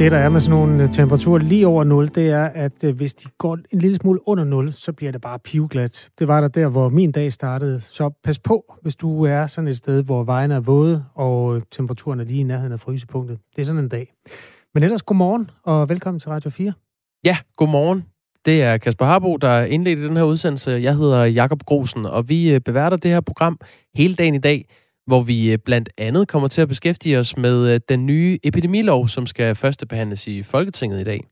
Det, der er med sådan nogle øh, temperaturer lige over 0, det er, at øh, hvis de går en lille smule under 0, så bliver det bare pivglat. Det var der der, hvor min dag startede. Så pas på, hvis du er sådan et sted, hvor vejen er våde, og øh, temperaturen er lige i nærheden af frysepunktet. Det er sådan en dag. Men ellers godmorgen, og velkommen til Radio 4. Ja, godmorgen. Det er Kasper Harbo, der indledte den her udsendelse. Jeg hedder Jakob Grosen, og vi beværter det her program hele dagen i dag hvor vi øh, blandt andet kommer til at beskæftige os med øh, den nye epidemilov, som skal førstebehandles i Folketinget i dag.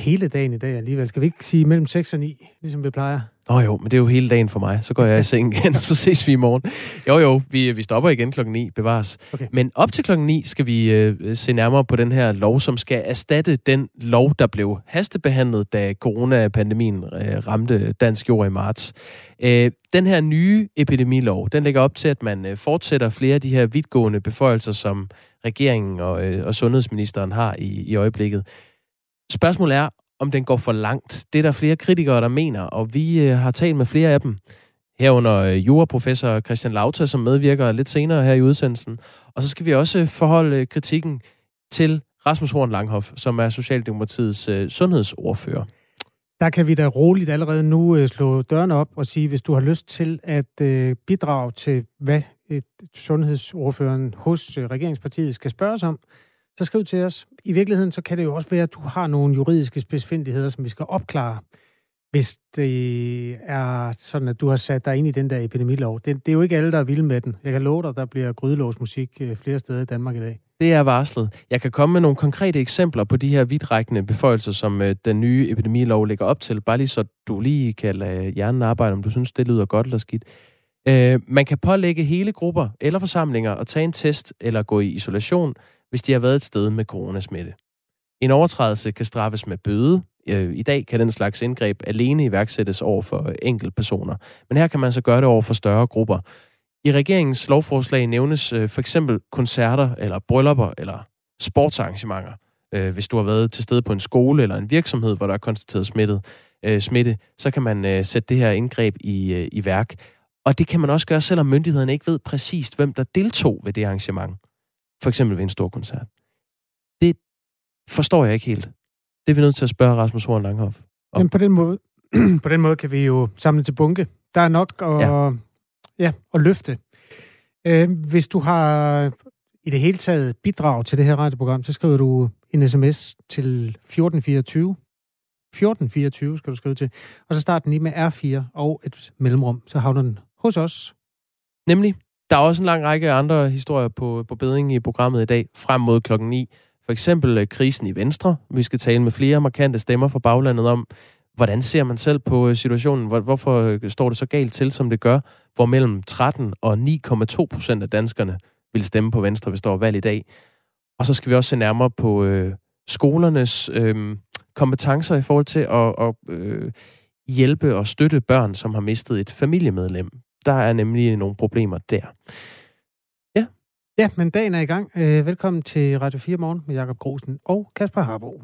Hele dagen i dag alligevel. Skal vi ikke sige mellem 6 og 9, ligesom vi plejer? Oh, jo, men det er jo hele dagen for mig. Så går jeg i seng igen, og så ses vi i morgen. Jo jo, vi, vi stopper igen klokken 9, bevares. Okay. Men op til klokken 9 skal vi øh, se nærmere på den her lov, som skal erstatte den lov, der blev hastebehandlet, da coronapandemien øh, ramte dansk jord i marts. Øh, den her nye epidemilov, den lægger op til, at man øh, fortsætter flere af de her vidtgående beføjelser, som regeringen og, øh, og sundhedsministeren har i, i øjeblikket. Spørgsmålet er, om den går for langt. Det er der flere kritikere, der mener, og vi øh, har talt med flere af dem. Herunder øh, juraprofessor Christian Lauta, som medvirker lidt senere her i udsendelsen. Og så skal vi også øh, forholde øh, kritikken til Rasmus Horn Langhoff, som er Socialdemokratiets øh, sundhedsordfører. Der kan vi da roligt allerede nu øh, slå dørene op og sige, hvis du har lyst til at øh, bidrage til, hvad et sundhedsordføreren hos øh, regeringspartiet skal spørges om, så skriv til os. I virkeligheden så kan det jo også være, at du har nogle juridiske spidsfindigheder, som vi skal opklare, hvis det er sådan, at du har sat dig ind i den der epidemilov. Det, det er jo ikke alle, der er vilde med den. Jeg kan love dig, der bliver grydelåsmusik øh, flere steder i Danmark i dag. Det er varslet. Jeg kan komme med nogle konkrete eksempler på de her vidtrækkende beføjelser, som øh, den nye epidemilov lægger op til, bare lige så du lige kan lade hjernen arbejde, om du synes, det lyder godt eller skidt. Øh, man kan pålægge hele grupper eller forsamlinger at tage en test eller gå i isolation, hvis de har været et sted med coronasmitte. En overtrædelse kan straffes med bøde. I dag kan den slags indgreb alene iværksættes over for enkelte personer. Men her kan man så gøre det over for større grupper. I regeringens lovforslag nævnes øh, for eksempel koncerter eller bryllupper eller sportsarrangementer. Øh, hvis du har været til stede på en skole eller en virksomhed, hvor der er konstateret smittet, øh, smitte, så kan man sætte det her indgreb i, i værk. Og det kan man også gøre, selvom myndighederne ikke ved præcist, hvem der deltog ved det arrangement for eksempel ved en stor koncert. Det forstår jeg ikke helt. Det er vi nødt til at spørge Rasmus Horn Langhoff om. Men på den måde, på den måde kan vi jo samle til bunke. Der er nok at, ja. Ja, at løfte. Øh, hvis du har i det hele taget bidrag til det her radioprogram, så skriver du en sms til 1424. 1424 skal du skrive til. Og så starter den lige med R4 og et mellemrum. Så havner den hos os. Nemlig der er også en lang række andre historier på, på beding i programmet i dag, frem mod klokken 9. For eksempel øh, krisen i Venstre. Vi skal tale med flere markante stemmer fra baglandet om, hvordan ser man selv på øh, situationen? Hvorfor øh, står det så galt til, som det gør? Hvor mellem 13 og 9,2 procent af danskerne vil stemme på Venstre, hvis der er valg i dag. Og så skal vi også se nærmere på øh, skolernes øh, kompetencer i forhold til at, at øh, hjælpe og støtte børn, som har mistet et familiemedlem. Der er nemlig nogle problemer der. Ja. Ja, men dagen er i gang. Øh, velkommen til Radio 4 Morgen med Jakob Grosen og Kasper Harbo.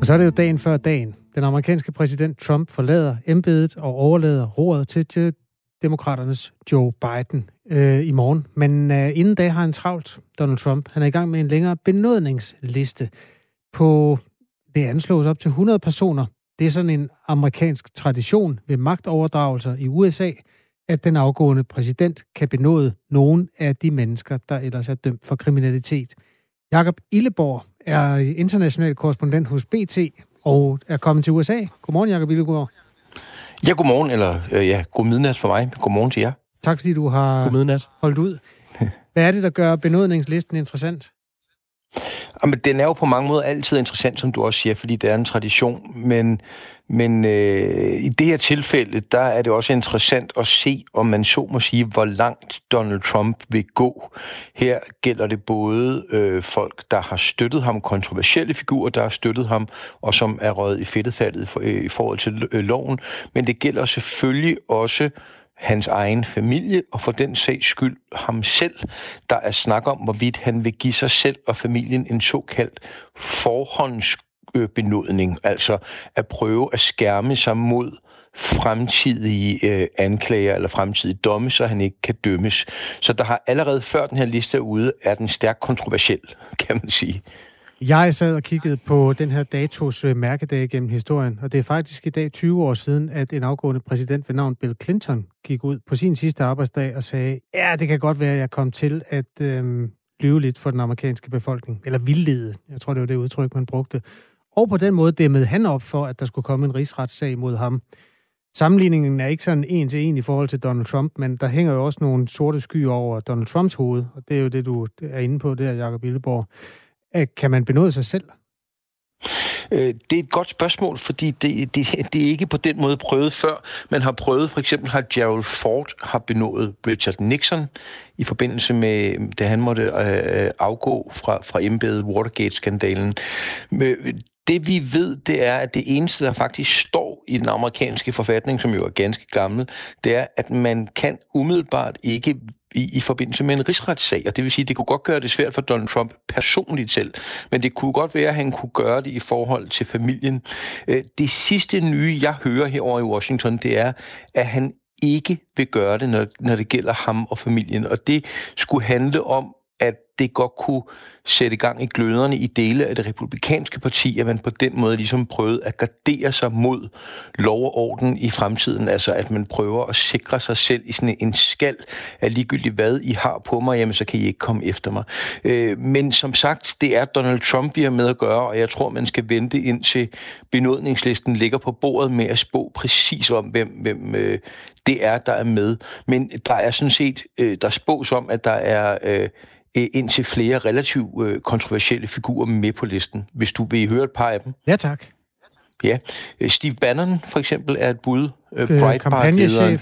Og så er det jo dagen før dagen. Den amerikanske præsident Trump forlader embedet og overlader roret til demokraternes Joe Biden øh, i morgen. Men øh, inden da har han travlt, Donald Trump. Han er i gang med en længere benådningsliste på, det anslås op til 100 personer, det er sådan en amerikansk tradition ved magtoverdragelser i USA, at den afgående præsident kan benåde nogen af de mennesker, der ellers er dømt for kriminalitet. Jakob Illeborg er international korrespondent hos BT og er kommet til USA. Godmorgen, Jakob Illeborg. Ja, godmorgen, eller øh, ja, god midnat for mig. Godmorgen til jer. Tak fordi du har holdt ud. Hvad er det, der gør benådningslisten interessant? Jamen, den er jo på mange måder altid interessant, som du også siger, fordi det er en tradition. Men, men øh, i det her tilfælde, der er det også interessant at se, om man så må sige, hvor langt Donald Trump vil gå. Her gælder det både øh, folk, der har støttet ham, kontroversielle figurer, der har støttet ham, og som er røget i fedtefaldet for, øh, i forhold til øh, loven. Men det gælder selvfølgelig også hans egen familie, og for den sags skyld ham selv. Der er snak om, hvorvidt han vil give sig selv og familien en såkaldt forhåndsbenådning, altså at prøve at skærme sig mod fremtidige øh, anklager eller fremtidige domme, så han ikke kan dømmes. Så der har allerede før den her liste er ude, er den stærkt kontroversiel, kan man sige. Jeg sad og kiggede på den her datos øh, mærkedag gennem historien, og det er faktisk i dag 20 år siden, at en afgående præsident ved navn Bill Clinton gik ud på sin sidste arbejdsdag og sagde, ja, det kan godt være, at jeg kom til at øhm, lyve lidt for den amerikanske befolkning, eller vildlede, jeg tror, det var det udtryk, man brugte. Og på den måde dæmmede han op for, at der skulle komme en rigsretssag mod ham. Sammenligningen er ikke sådan en til en i forhold til Donald Trump, men der hænger jo også nogle sorte skyer over Donald Trumps hoved, og det er jo det, du er inde på der, Jacob Illeborg. Øh, kan man benåde sig selv? Øh, det er et godt spørgsmål, fordi det, det, det er ikke på den måde prøvet før. Man har prøvet, for eksempel har Gerald Ford har benået Richard Nixon i forbindelse med, da han måtte øh, afgå fra, fra embedet Watergate-skandalen. Det vi ved, det er, at det eneste, der faktisk står i den amerikanske forfatning, som jo er ganske gammel, det er, at man kan umiddelbart ikke i, i forbindelse med en rigsretssag. Og det vil sige, at det kunne godt gøre det svært for Donald Trump personligt selv, men det kunne godt være, at han kunne gøre det i forhold til familien. Øh, det sidste nye, jeg hører herover i Washington, det er, at han ikke vil gøre det, når, når det gælder ham og familien. Og det skulle handle om, at det godt kunne sætte gang i gløderne i dele af det republikanske parti, at man på den måde ligesom prøvede at gardere sig mod lov og orden i fremtiden. Altså at man prøver at sikre sig selv i sådan en skal af ligegyldigt hvad I har på mig, jamen så kan I ikke komme efter mig. Øh, men som sagt, det er Donald Trump, vi har med at gøre, og jeg tror, man skal vente indtil benådningslisten ligger på bordet med at spå præcis om, hvem, hvem øh, det er, der er med. Men der er sådan set, øh, der spås om, at der er øh, indtil flere relativt øh, kontroversielle figurer med på listen, hvis du vil høre et par af dem. Ja, tak. Ja, øh, Steve Bannon for eksempel er et bud. Øh, Breitbart-lederen.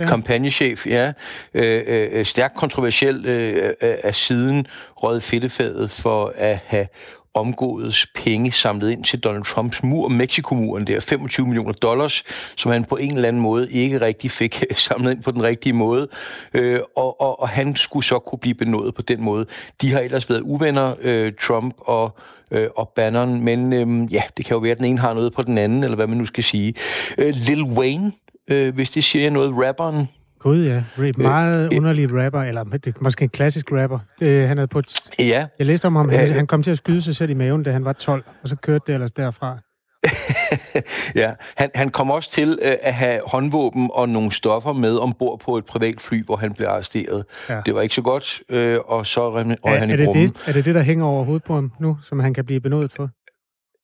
Ja. kampagnechef, ja. Øh, øh, stærkt kontroversiel øh, af siden rød fedtefadet for at have omgået penge samlet ind til Donald Trumps mur, Mexico-muren der, 25 millioner dollars, som han på en eller anden måde ikke rigtig fik samlet ind på den rigtige måde. Øh, og, og, og han skulle så kunne blive benådet på den måde. De har ellers været uvenner, øh, Trump og øh, og Bannon, men øh, ja, det kan jo være, at den ene har noget på den anden, eller hvad man nu skal sige. Øh, Lil Wayne, øh, hvis det siger noget, rapperen, Gud ja, meget øh, underlig rapper, eller måske en klassisk rapper. Øh, han havde på et, ja. Jeg læste om ham, han, han kom til at skyde sig selv i maven, da han var 12, og så kørte det ellers derfra. ja, han, han kom også til øh, at have håndvåben og nogle stoffer med ombord på et privat fly, hvor han blev arresteret. Ja. Det var ikke så godt, øh, og så røg han i er det, det, er det det, der hænger over hovedet på ham nu, som han kan blive benådet for?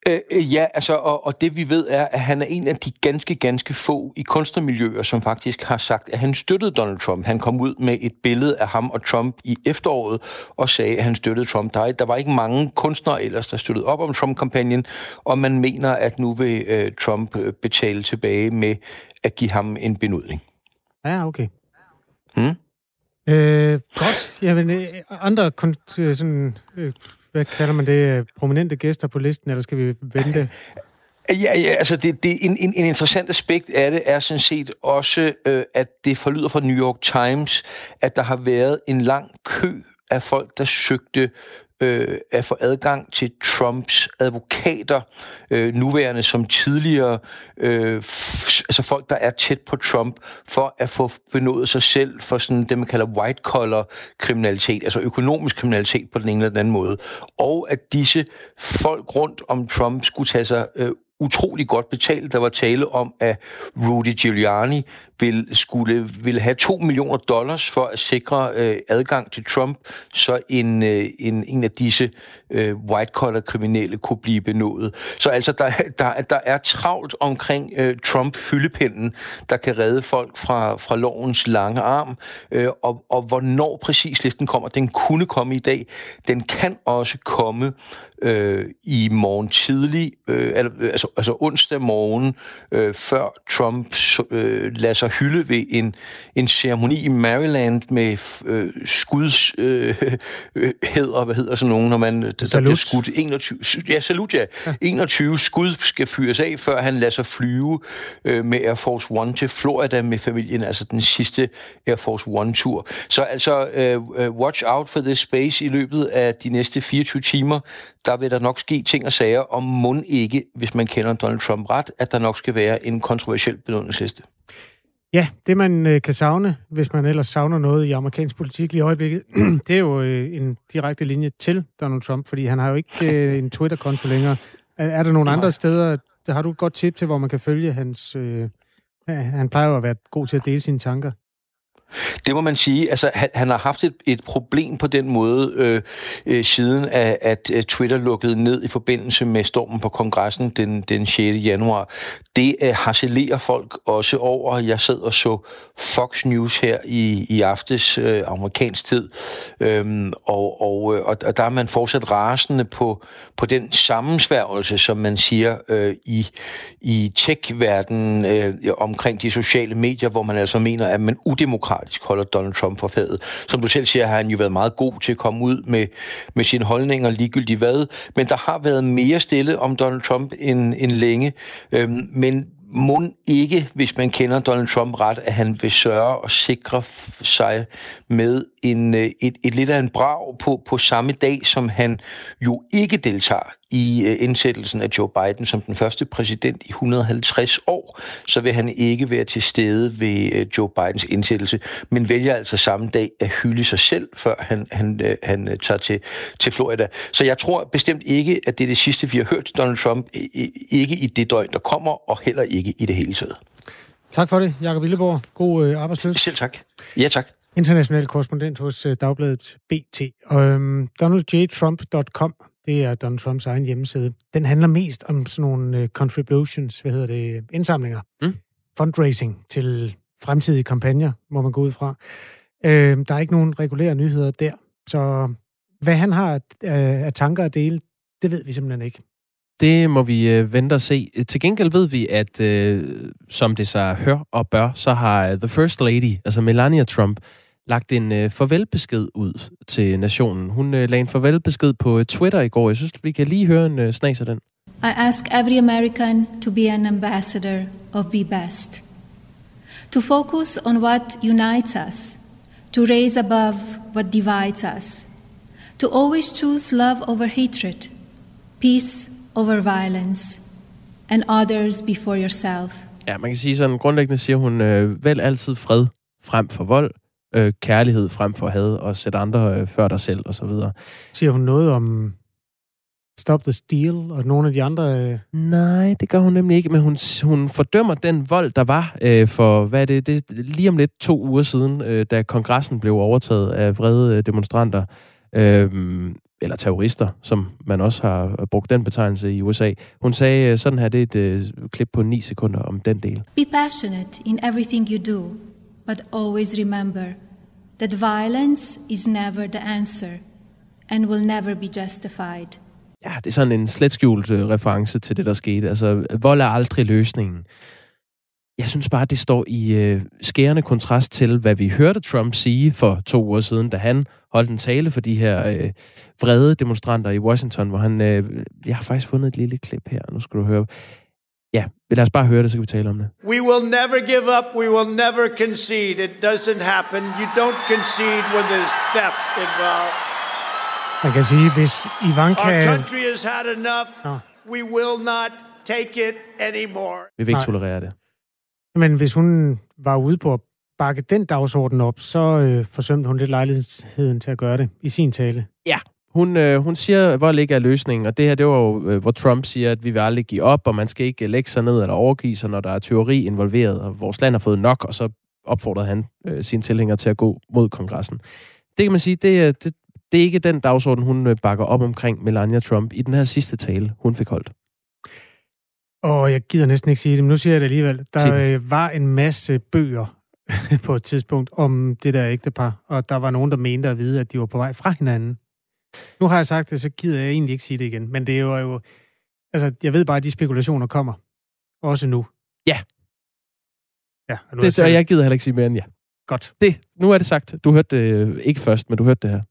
Øh, øh, ja, altså, og, og det vi ved er, at han er en af de ganske, ganske få i kunstnermiljøer, som faktisk har sagt, at han støttede Donald Trump. Han kom ud med et billede af ham og Trump i efteråret og sagde, at han støttede Trump. Der, der var ikke mange kunstnere ellers, der støttede op om Trump-kampagnen, og man mener, at nu vil øh, Trump øh, betale tilbage med at give ham en benudning. Ja, okay. Hmm? Øh, godt. Jamen, øh, andre sådan, øh, hvad kalder man det, prominente gæster på listen, eller skal vi vente? Ja, ja, altså det, det, en, en, en interessant aspekt af det er sådan set også, øh, at det forlyder fra New York Times, at der har været en lang kø af folk, der søgte øh, at få adgang til Trumps advokater, øh, nuværende som tidligere, øh, altså folk, der er tæt på Trump, for at få benået sig selv for sådan det, man kalder white-collar kriminalitet, altså økonomisk kriminalitet på den ene eller den anden måde. Og at disse folk rundt om Trump skulle tage sig øh, utrolig godt betalt. Der var tale om, at Rudy Giuliani vil, skulle, vil have 2 millioner dollars for at sikre øh, adgang til Trump, så en, øh, en, en af disse øh, white-collar-kriminelle kunne blive benådet. Så altså, der, der, der er travlt omkring øh, Trump-fyldepinden, der kan redde folk fra, fra lovens lange arm, øh, og, og hvornår præcis listen kommer, den kunne komme i dag. Den kan også komme øh, i morgen tidlig, øh, altså, altså onsdag morgen, øh, før Trump øh, lader sig sig hylde ved en, en ceremoni i Maryland med øh, skuds øh, øh, heder, hvad hedder sådan nogen, når man der, der bliver skudt 21, ja, salut, ja. ja. 21 skud skal fyres af, før han lader sig flyve øh, med Air Force One til Florida med familien, altså den sidste Air Force One-tur. Så altså, øh, watch out for this space i løbet af de næste 24 timer. Der vil der nok ske ting og sager, om mund ikke, hvis man kender Donald Trump ret, at der nok skal være en kontroversiel benådningsliste. Ja, det man øh, kan savne, hvis man ellers savner noget i amerikansk politik lige i øjeblikket, det er jo øh, en direkte linje til Donald Trump, fordi han har jo ikke øh, en Twitter-konto længere. Er, er der nogle andre steder, der har du et godt tip til, hvor man kan følge hans... Øh, han plejer jo at være god til at dele sine tanker. Det må man sige. Altså, han, han har haft et, et problem på den måde, øh, øh, siden at, at Twitter lukkede ned i forbindelse med stormen på kongressen den, den 6. januar. Det øh, harcelerer folk også over. Jeg sad og så Fox News her i, i aftes, øh, amerikansk tid, øhm, og, og, øh, og, og der er man fortsat rasende på, på den sammensværgelse, som man siger øh, i, i tech-verdenen øh, omkring de sociale medier, hvor man altså mener, at man udemokratisk holder Donald Trump for fadet. Som du selv siger, har han jo været meget god til at komme ud med, med sine holdninger, ligegyldigt hvad. Men der har været mere stille om Donald Trump end, end længe. Øhm, men må ikke, hvis man kender Donald Trump ret, at han vil sørge og sikre sig med en, øh, et, et lidt af en brag på, på samme dag, som han jo ikke deltager i uh, indsættelsen af Joe Biden som den første præsident i 150 år, så vil han ikke være til stede ved uh, Joe Bidens indsættelse, men vælger altså samme dag at hylde sig selv, før han, han, uh, han tager til, til Florida. Så jeg tror bestemt ikke, at det er det sidste, vi har hørt Donald Trump, ikke i det døgn, der kommer, og heller ikke i det hele taget. Tak for det, Jakob Villeborg. God øh, arbejdsløs. Selv tak. Ja, tak. International korrespondent hos øh, Dagbladet BT. Øhm, DonaldJTrump.com, det er Donald Trumps egen hjemmeside. Den handler mest om sådan nogle øh, contributions, hvad hedder det, indsamlinger. Mm. Fundraising til fremtidige kampagner, må man gå ud fra. Øh, der er ikke nogen regulære nyheder der. Så hvad han har af, af tanker at dele, det ved vi simpelthen ikke. Det må vi øh, vente og se. Til gengæld ved vi, at øh, som det så hør og bør, så har The First Lady, altså Melania Trump, lagt en øh, farvelbesked ud til nationen. Hun øh, lagde en farvelbesked på øh, Twitter i går. Jeg synes, vi kan lige høre en øh, snas af den. I ask every American to be an ambassador of Be Best. To focus on what unites us. To raise above what divides us. To always choose love over hatred. Peace over violence. And others before yourself. Ja, man kan sige sådan, grundlæggende siger hun, øh, vel altid fred frem for vold, øh, kærlighed frem for had, og sætte andre øh, før dig selv, og så videre. Siger hun noget om Stop the Steal og nogle af de andre? Øh... Nej, det gør hun nemlig ikke, men hun, hun fordømmer den vold, der var øh, for, hvad er det, det, lige om lidt to uger siden, øh, da kongressen blev overtaget af vrede øh, demonstranter, øh, eller terrorister, som man også har brugt den betegnelse i USA. Hun sagde, øh, sådan her, det er et øh, klip på 9 sekunder om den del. Be passionate in everything you do but always remember that violence is never the answer and will never be justified. Ja, det er sådan en slet skjult uh, øh, reference til det, der skete. Altså, vold er aldrig løsningen. Jeg synes bare, det står i uh, skærende kontrast til, hvad vi hørte Trump sige for to uger siden, da han holdt en tale for de her uh, vrede demonstranter i Washington, hvor han... Uh, jeg har faktisk fundet et lille klip her, nu skal du høre. Ja, lad os bare høre det, så kan vi tale om det. We will never give up. We will never concede. It doesn't happen. You don't concede when there's theft involved. Man kan sige, hvis Ivanka... Our country has had enough. Ja. We will not take it anymore. Vi vil ikke Nej. tolerere det. Men hvis hun var ude på at bakke den dagsorden op, så øh, forsømte hun lidt lejligheden til at gøre det i sin tale. Ja, hun, øh, hun siger, hvor ligger er løsningen, og det her, det var jo, øh, hvor Trump siger, at vi vil aldrig give op, og man skal ikke lægge sig ned eller overgive sig, når der er teori involveret, og vores land har fået nok, og så opfordrede han øh, sine tilhængere til at gå mod kongressen. Det kan man sige, det, det, det er ikke den dagsorden, hun øh, bakker op omkring Melania Trump i den her sidste tale, hun fik holdt. Og jeg gider næsten ikke sige det, men nu siger jeg det alligevel. Der øh, var en masse bøger på et tidspunkt om det der ægtepar, og der var nogen, der mente at vide, at de var på vej fra hinanden. Nu har jeg sagt det, så gider jeg egentlig ikke sige det igen. Men det er jo... jo altså, jeg ved bare, at de spekulationer kommer. Også nu. Ja. Ja, og nu Det, og jeg gider heller ikke sige mere end ja. Godt. Det, nu er det sagt. Du hørte det øh, ikke først, men du hørte det her.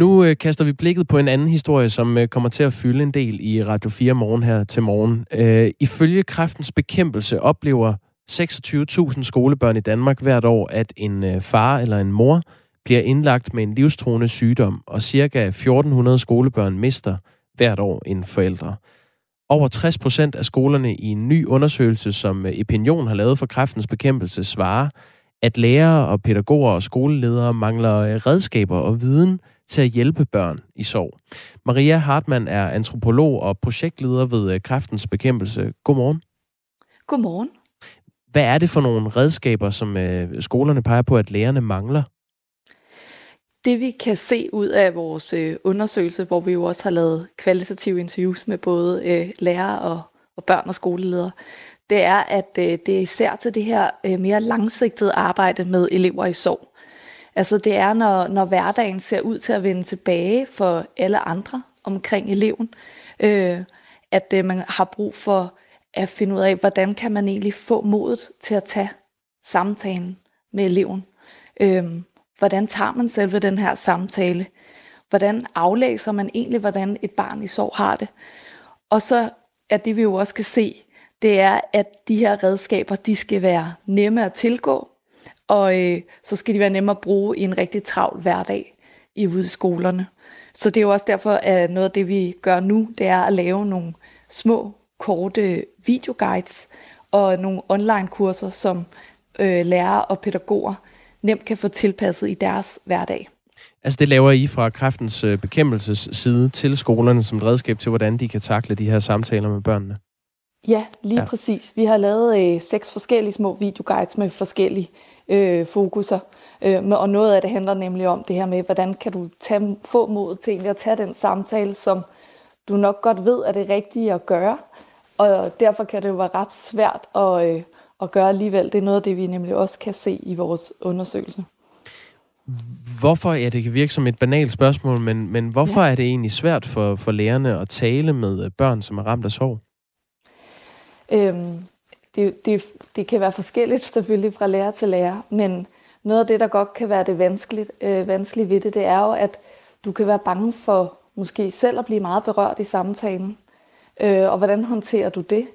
Nu øh, kaster vi blikket på en anden historie, som øh, kommer til at fylde en del i Radio 4 morgen her til morgen. Øh, ifølge kræftens bekæmpelse oplever 26.000 skolebørn i Danmark hvert år, at en øh, far eller en mor bliver indlagt med en livstruende sygdom, og cirka 1.400 skolebørn mister hvert år en forældre. Over 60 procent af skolerne i en ny undersøgelse, som øh, Opinion har lavet for kræftens bekæmpelse, svarer, at lærere og pædagoger og skoleledere mangler øh, redskaber og viden til at hjælpe børn i sorg. Maria Hartmann er antropolog og projektleder ved kræftens bekæmpelse. Godmorgen. Godmorgen. Hvad er det for nogle redskaber, som øh, skolerne peger på, at lærerne mangler? Det vi kan se ud af vores øh, undersøgelse, hvor vi jo også har lavet kvalitative interviews med både øh, lærere og, og børn og skoleledere, det er, at øh, det er især til det her øh, mere langsigtede arbejde med elever i sorg. Altså det er, når, når hverdagen ser ud til at vende tilbage for alle andre omkring eleven, øh, at øh, man har brug for at finde ud af, hvordan kan man egentlig få modet til at tage samtalen med eleven. Øhm, hvordan tager man selve den her samtale? Hvordan aflæser man egentlig, hvordan et barn i sorg har det? Og så er det, vi jo også kan se, det er, at de her redskaber, de skal være nemme at tilgå, og øh, så skal de være nemme at bruge i en rigtig travl hverdag i ude i skolerne. Så det er jo også derfor, at noget af det, vi gør nu, det er at lave nogle små, korte videoguides og nogle online-kurser, som øh, lærere og pædagoger nemt kan få tilpasset i deres hverdag. Altså det laver I fra kræftens øh, bekæmpelses side til skolerne som et redskab til, hvordan de kan takle de her samtaler med børnene? Ja, lige ja. præcis. Vi har lavet øh, seks forskellige små videoguides med forskellige øh, fokuser. Øh, og noget af det handler nemlig om det her med, hvordan kan du tage, få mod til egentlig at tage den samtale, som du nok godt ved er det rigtige at gøre. Og derfor kan det jo være ret svært at, øh, at gøre alligevel. Det er noget af det, vi nemlig også kan se i vores undersøgelse. Hvorfor, ja det kan virke som et banalt spørgsmål, men, men hvorfor ja. er det egentlig svært for, for lærerne at tale med øh, børn, som er ramt af sorg? Øhm, det, det, det kan være forskelligt selvfølgelig fra lærer til lærer, men noget af det, der godt kan være det vanskeligt, øh, vanskelige ved det, det er jo, at du kan være bange for måske selv at blive meget berørt i samtalen. Øh, og hvordan håndterer du det?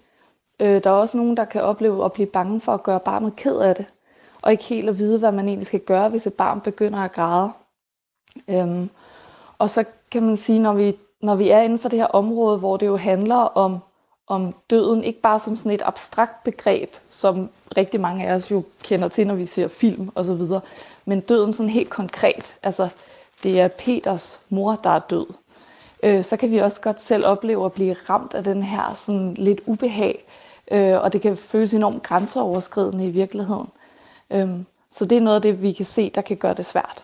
Øh, der er også nogen, der kan opleve at blive bange for at gøre barnet ked af det, og ikke helt at vide, hvad man egentlig skal gøre, hvis et barn begynder at græde. Øhm, og så kan man sige, når vi, når vi er inden for det her område, hvor det jo handler om om døden, ikke bare som sådan et abstrakt begreb, som rigtig mange af os jo kender til, når vi ser film osv., men døden sådan helt konkret. Altså, det er Peters mor, der er død. Øh, så kan vi også godt selv opleve at blive ramt af den her sådan lidt ubehag, øh, og det kan føles enormt grænseoverskridende i virkeligheden. Øh, så det er noget af det, vi kan se, der kan gøre det svært.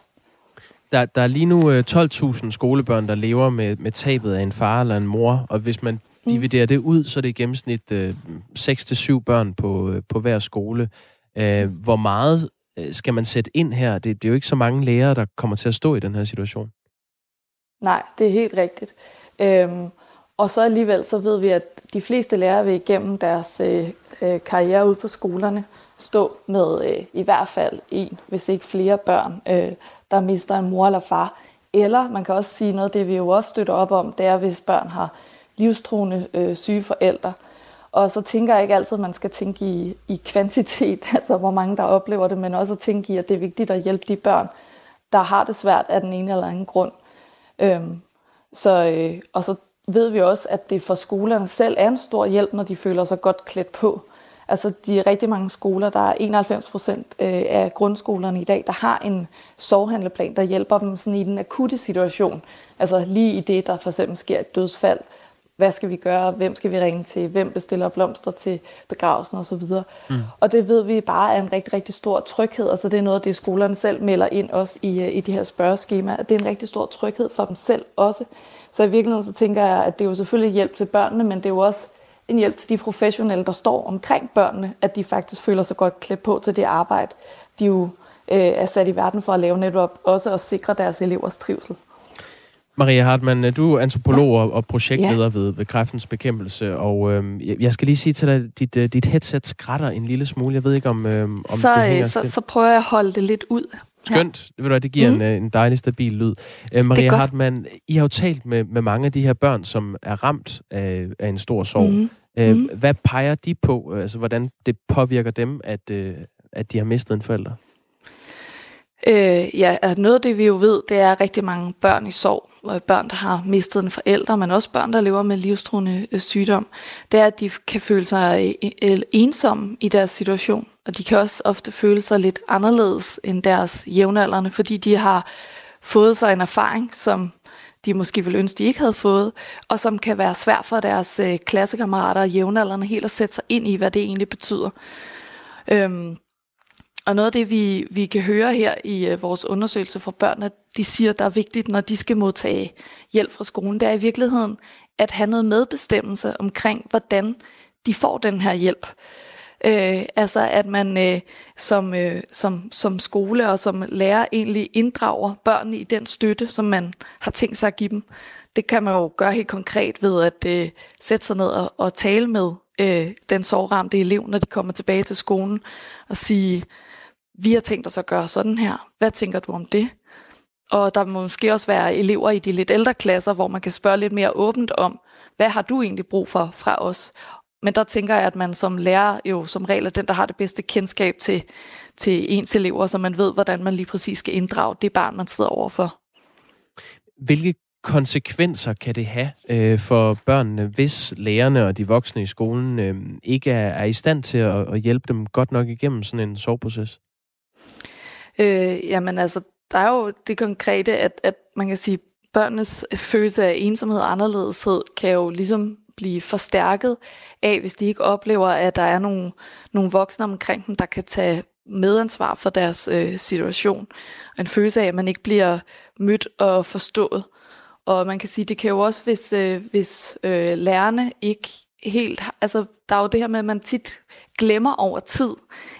Der, der er lige nu 12.000 øh, skolebørn, der lever med, med tabet af en far eller en mor, og hvis man mm. dividerer det ud, så er det i gennemsnit øh, 6-7 børn på, øh, på hver skole. Øh, hvor meget øh, skal man sætte ind her? Det, det er jo ikke så mange lærere, der kommer til at stå i den her situation. Nej, det er helt rigtigt. Øhm, og så alligevel så ved vi, at de fleste lærere vil igennem deres øh, øh, karriere ude på skolerne stå med øh, i hvert fald en, hvis ikke flere børn, øh, der mister en mor eller far. Eller man kan også sige noget, det vi jo også støtter op om, det er, hvis børn har livstruende øh, syge forældre. Og så tænker jeg ikke altid, at man skal tænke i, i kvantitet, altså hvor mange der oplever det, men også at tænke i, at det er vigtigt at hjælpe de børn, der har det svært af den ene eller anden grund. Øhm, så, øh, og så ved vi også, at det for skolerne selv er en stor hjælp, når de føler sig godt klædt på. Altså de er rigtig mange skoler, der er 91 procent øh, af grundskolerne i dag, der har en sovhandleplan, der hjælper dem sådan i den akutte situation. Altså lige i det, der for eksempel sker et dødsfald. Hvad skal vi gøre? Hvem skal vi ringe til? Hvem bestiller blomster til begravelsen osv.? Mm. Og det ved vi bare er en rigtig, rigtig stor tryghed. Altså det er noget af det, skolerne selv melder ind også i, øh, i de her spørgeskemaer. Det er en rigtig stor tryghed for dem selv også. Så i virkeligheden så tænker jeg, at det er jo selvfølgelig hjælp til børnene, men det er jo også en hjælp til de professionelle, der står omkring børnene, at de faktisk føler sig godt klædt på til det arbejde, de jo øh, er sat i verden for at lave netop også at sikre deres elevers trivsel. Maria Hartmann, du er antropolog ja. og projektleder ja. ved, ved kræftens bekæmpelse, og øhm, jeg skal lige sige til dig, dit, uh, dit headset skrætter en lille smule. Jeg ved ikke, om, øhm, om så, det hænger så, så prøver jeg at holde det lidt ud. Skønt. Ja. Ved du, det giver mm. en, øh, en dejlig, stabil lyd. Uh, Maria Hartmann, I har jo talt med, med mange af de her børn, som er ramt af, af en stor sorg. Mm. Uh, mm. Hvad peger de på? Altså, hvordan det påvirker dem, at, uh, at de har mistet en forælder? Øh, ja, noget af det vi jo ved, det er rigtig mange børn i sorg, børn, der har mistet en forælder, men også børn, der lever med livstruende øh, sygdom, det er, at de kan føle sig øh, e-, ensomme i deres situation, og de kan også ofte føle sig lidt anderledes end deres jævnaldrende, fordi de har fået sig en erfaring, som de måske ville ønske, de ikke havde fået, og som kan være svært for deres øh, klassekammerater og jævnaldrende helt at sætte sig ind i, hvad det egentlig betyder. Øhm, og noget af det, vi, vi kan høre her i uh, vores undersøgelse for børn, at de siger, der er vigtigt, når de skal modtage hjælp fra skolen, det er i virkeligheden at have noget medbestemmelse omkring, hvordan de får den her hjælp. Øh, altså at man øh, som, øh, som, som skole og som lærer egentlig inddrager børnene i den støtte, som man har tænkt sig at give dem. Det kan man jo gøre helt konkret ved at øh, sætte sig ned og, og tale med øh, den sovramte elev, når de kommer tilbage til skolen, og sige, vi har tænkt os at gøre sådan her. Hvad tænker du om det? Og der må måske også være elever i de lidt ældre klasser, hvor man kan spørge lidt mere åbent om, hvad har du egentlig brug for fra os? Men der tænker jeg, at man som lærer jo som regel er den, der har det bedste kendskab til, til ens elever, så man ved, hvordan man lige præcis skal inddrage det barn, man sidder overfor. Hvilke konsekvenser kan det have øh, for børnene, hvis lærerne og de voksne i skolen øh, ikke er, er i stand til at, at hjælpe dem godt nok igennem sådan en soveproces? Øh, jamen altså, der er jo det konkrete, at, at man kan sige, børnenes følelse af ensomhed og anderledeshed kan jo ligesom blive forstærket af, hvis de ikke oplever, at der er nogle, nogle voksne omkring dem, der kan tage medansvar for deres øh, situation. Og en følelse af, at man ikke bliver mødt og forstået. Og man kan sige, det kan jo også, hvis, øh, hvis øh, lærerne ikke helt... Altså, der er jo det her med, at man tit glemmer over tid,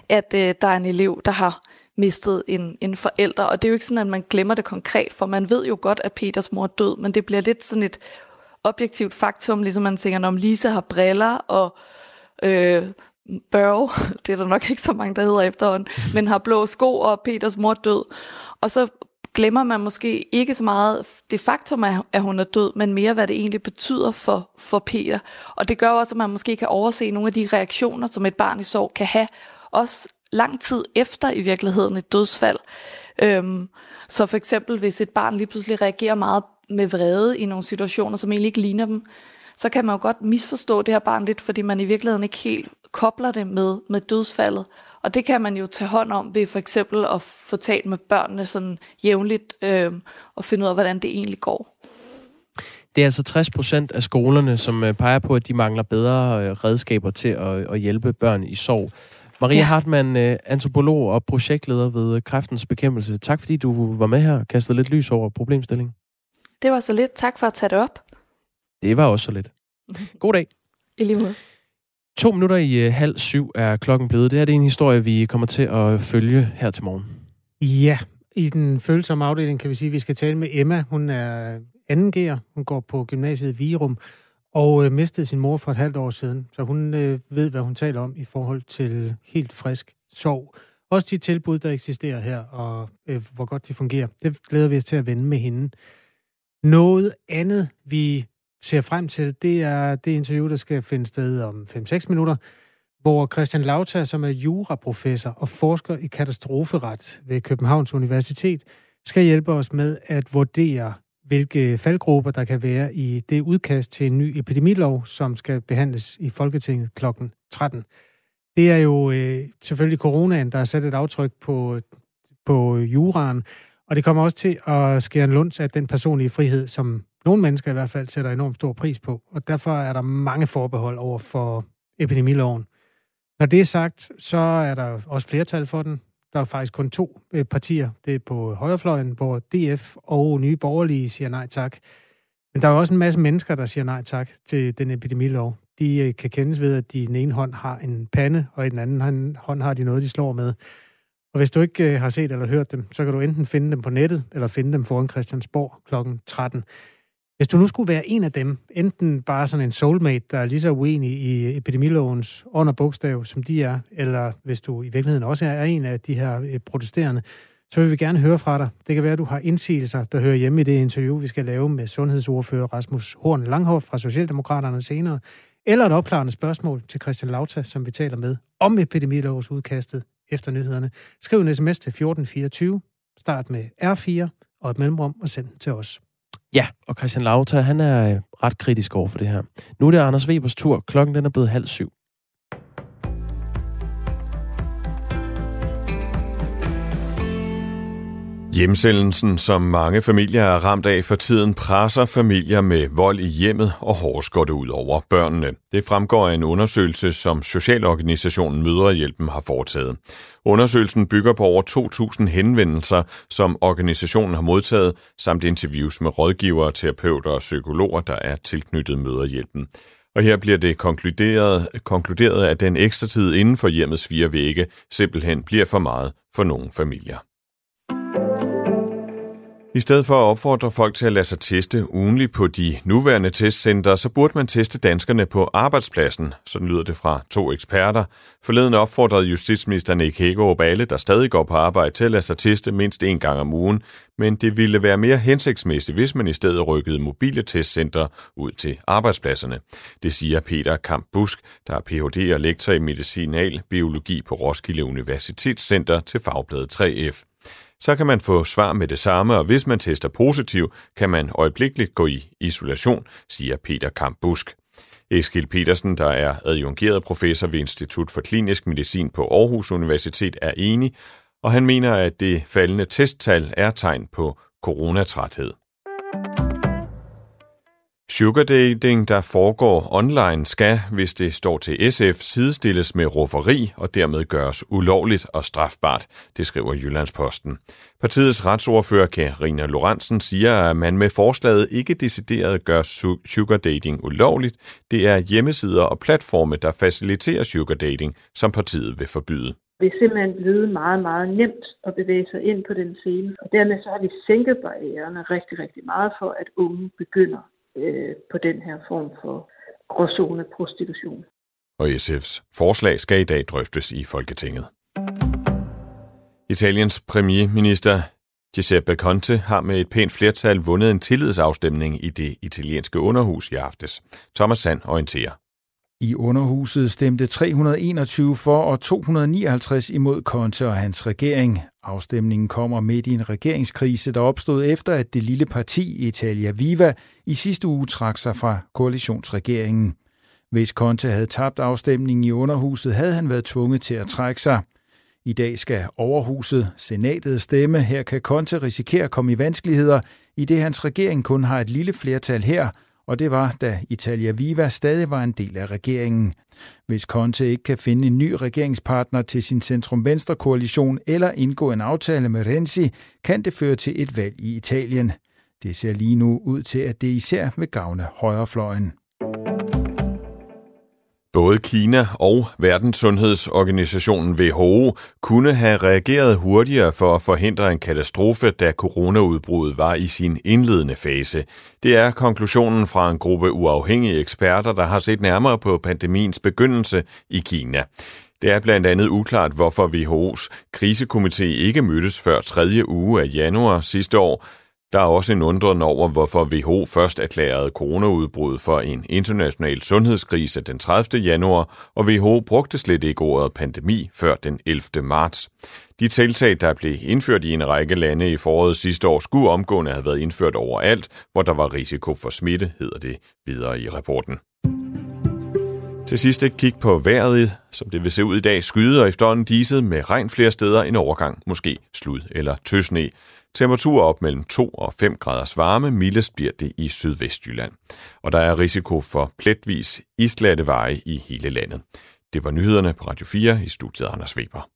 at øh, der er en elev, der har mistet en, en forælder. Og det er jo ikke sådan, at man glemmer det konkret, for man ved jo godt, at Peters mor er død, men det bliver lidt sådan et objektivt faktum, ligesom man tænker, om Lisa har briller, og øh, Børge, det er der nok ikke så mange, der hedder efterhånden, men har blå sko, og Peters mor er død. Og så glemmer man måske ikke så meget det faktum, at hun er død, men mere, hvad det egentlig betyder for, for Peter. Og det gør også, at man måske kan overse nogle af de reaktioner, som et barn i sorg kan have, også lang tid efter i virkeligheden et dødsfald. Øhm, så for eksempel, hvis et barn lige pludselig reagerer meget med vrede i nogle situationer, som egentlig ikke ligner dem, så kan man jo godt misforstå det her barn lidt, fordi man i virkeligheden ikke helt kobler det med, med dødsfaldet. Og det kan man jo tage hånd om ved for eksempel at få talt med børnene sådan jævnligt øh, og finde ud af, hvordan det egentlig går. Det er altså 60 procent af skolerne, som øh, peger på, at de mangler bedre øh, redskaber til at, at hjælpe børn i sorg. Maria ja. Hartmann, øh, antropolog og projektleder ved Kræftens Bekæmpelse. Tak fordi du var med her og kastede lidt lys over problemstillingen. Det var så lidt. Tak for at tage det op. Det var også så lidt. God dag. I lige måde. To minutter i uh, halv syv er klokken blevet. Det her det er en historie, vi kommer til at følge her til morgen. Ja, i den følsomme afdeling kan vi sige, at vi skal tale med Emma. Hun er anden gear. Hun går på gymnasiet Virum og øh, mistede sin mor for et halvt år siden. Så hun øh, ved, hvad hun taler om i forhold til helt frisk sorg. Også de tilbud, der eksisterer her, og øh, hvor godt de fungerer. Det glæder vi os til at vende med hende. Noget andet, vi ser frem til, det er det interview, der skal finde sted om 5-6 minutter, hvor Christian Lauta, som er juraprofessor og forsker i katastroferet ved Københavns Universitet, skal hjælpe os med at vurdere, hvilke faldgrupper der kan være i det udkast til en ny epidemilov, som skal behandles i Folketinget kl. 13. Det er jo øh, selvfølgelig coronaen, der har sat et aftryk på, på juraen, og det kommer også til at skære en lunds af den personlige frihed, som nogle mennesker i hvert fald sætter enormt stor pris på. Og derfor er der mange forbehold over for epidemiloven. Når det er sagt, så er der også flertal for den. Der er faktisk kun to øh, partier. Det er på højrefløjen, hvor DF og Nye Borgerlige siger nej tak. Men der er også en masse mennesker, der siger nej tak til den epidemilov. De øh, kan kendes ved, at de i den ene hånd har en pande, og i den anden hånd har de noget, de slår med. Og hvis du ikke øh, har set eller hørt dem, så kan du enten finde dem på nettet, eller finde dem foran Christiansborg kl. 13. Hvis du nu skulle være en af dem, enten bare sådan en soulmate, der er lige så uenig i epidemilovens under bogstav, som de er, eller hvis du i virkeligheden også er en af de her øh, protesterende, så vil vi gerne høre fra dig. Det kan være, at du har indsigelser, der hører hjemme i det interview, vi skal lave med sundhedsordfører Rasmus Horn Langhoff fra Socialdemokraterne senere, eller et opklarende spørgsmål til Christian Lauta, som vi taler med om epidemilovens udkastet efter nyhederne. Skriv en sms til 1424, start med R4 og et mellemrum og send til os. Ja, og Christian Lauter, han er øh, ret kritisk over for det her. Nu er det Anders Webers tur. Klokken den er blevet halv syv. Hjemsendelsen, som mange familier er ramt af for tiden, presser familier med vold i hjemmet, og hårdest går det ud over børnene. Det fremgår af en undersøgelse, som Socialorganisationen Mødrehjælpen har foretaget. Undersøgelsen bygger på over 2.000 henvendelser, som organisationen har modtaget, samt interviews med rådgivere, terapeuter og psykologer, der er tilknyttet Mødrehjælpen. Og her bliver det konkluderet, konkluderet, at den ekstra tid inden for hjemmets fire vægge simpelthen bliver for meget for nogle familier. I stedet for at opfordre folk til at lade sig teste ugenligt på de nuværende testcenter, så burde man teste danskerne på arbejdspladsen. Sådan lyder det fra to eksperter. Forleden opfordrede justitsminister Nick Hækkerup alle, der stadig går på arbejde, til at lade sig teste mindst en gang om ugen. Men det ville være mere hensigtsmæssigt, hvis man i stedet rykkede mobile testcenter ud til arbejdspladserne. Det siger Peter Kamp Busk, der er Ph.D. og lektor i medicinal biologi på Roskilde Universitetscenter til Fagbladet 3F så kan man få svar med det samme, og hvis man tester positiv, kan man øjeblikkeligt gå i isolation, siger Peter Kamp Busk. Eskil Petersen, der er adjungeret professor ved Institut for Klinisk Medicin på Aarhus Universitet, er enig, og han mener, at det faldende testtal er tegn på coronatræthed. Sugar dating, der foregår online, skal, hvis det står til SF, sidestilles med rufferi og dermed gøres ulovligt og strafbart, det skriver Jyllandsposten. Partiets retsordfører Karina Lorentzen siger, at man med forslaget ikke decideret gør sugar dating ulovligt. Det er hjemmesider og platforme, der faciliterer sugar dating, som partiet vil forbyde. Det er simpelthen blevet meget, meget nemt at bevæge sig ind på den scene. Og dermed så har vi sænket barriererne rigtig, rigtig meget for, at unge begynder øh, på den her form for gråzone prostitution. Og SF's forslag skal i dag drøftes i Folketinget. Italiens premierminister Giuseppe Conte har med et pænt flertal vundet en tillidsafstemning i det italienske underhus i aftes. Thomas Sand orienterer. I underhuset stemte 321 for og 259 imod Conte og hans regering. Afstemningen kommer midt i en regeringskrise, der opstod efter, at det lille parti Italia Viva i sidste uge trak sig fra koalitionsregeringen. Hvis Conte havde tabt afstemningen i underhuset, havde han været tvunget til at trække sig. I dag skal overhuset, senatet, stemme. Her kan Conte risikere at komme i vanskeligheder, i det hans regering kun har et lille flertal her, og det var, da Italia Viva stadig var en del af regeringen. Hvis Conte ikke kan finde en ny regeringspartner til sin centrum-venstre-koalition eller indgå en aftale med Renzi, kan det føre til et valg i Italien. Det ser lige nu ud til, at det især vil gavne højrefløjen. Både Kina og Verdenssundhedsorganisationen WHO kunne have reageret hurtigere for at forhindre en katastrofe, da coronaudbruddet var i sin indledende fase. Det er konklusionen fra en gruppe uafhængige eksperter, der har set nærmere på pandemiens begyndelse i Kina. Det er blandt andet uklart, hvorfor WHO's krisekomité ikke mødtes før tredje uge af januar sidste år, der er også en undren over, hvorfor WHO først erklærede coronaudbruddet for en international sundhedskrise den 30. januar, og WHO brugte slet ikke ordet pandemi før den 11. marts. De tiltag, der blev indført i en række lande i foråret sidste år, skulle omgående have været indført overalt, hvor der var risiko for smitte, hedder det videre i rapporten. Til sidst et kig på vejret, som det vil se ud i dag, skyder efterhånden diset med regn flere steder, en overgang, måske slud eller tøsne. Temperaturer op mellem 2 og 5 graders varme, mildest bliver det i Sydvestjylland. Og der er risiko for pletvis isglatte veje i hele landet. Det var nyhederne på Radio 4 i studiet Anders Weber.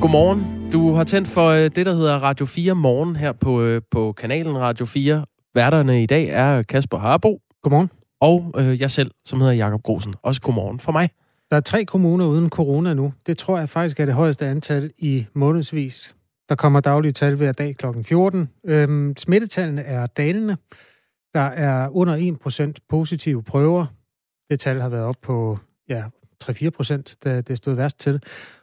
Godmorgen. Du har tændt for øh, det, der hedder Radio 4 Morgen her på, øh, på kanalen Radio 4 Værterne i dag er Kasper Harbo. Godmorgen. Og øh, jeg selv, som hedder Jakob Grosen. Også godmorgen for mig. Der er tre kommuner uden corona nu. Det tror jeg faktisk er det højeste antal i månedsvis. Der kommer daglige tal hver dag kl. 14. Øhm, smittetallene er dalende. Der er under 1% positive prøver. Det tal har været op på ja, 3-4 procent, da det stod værst til.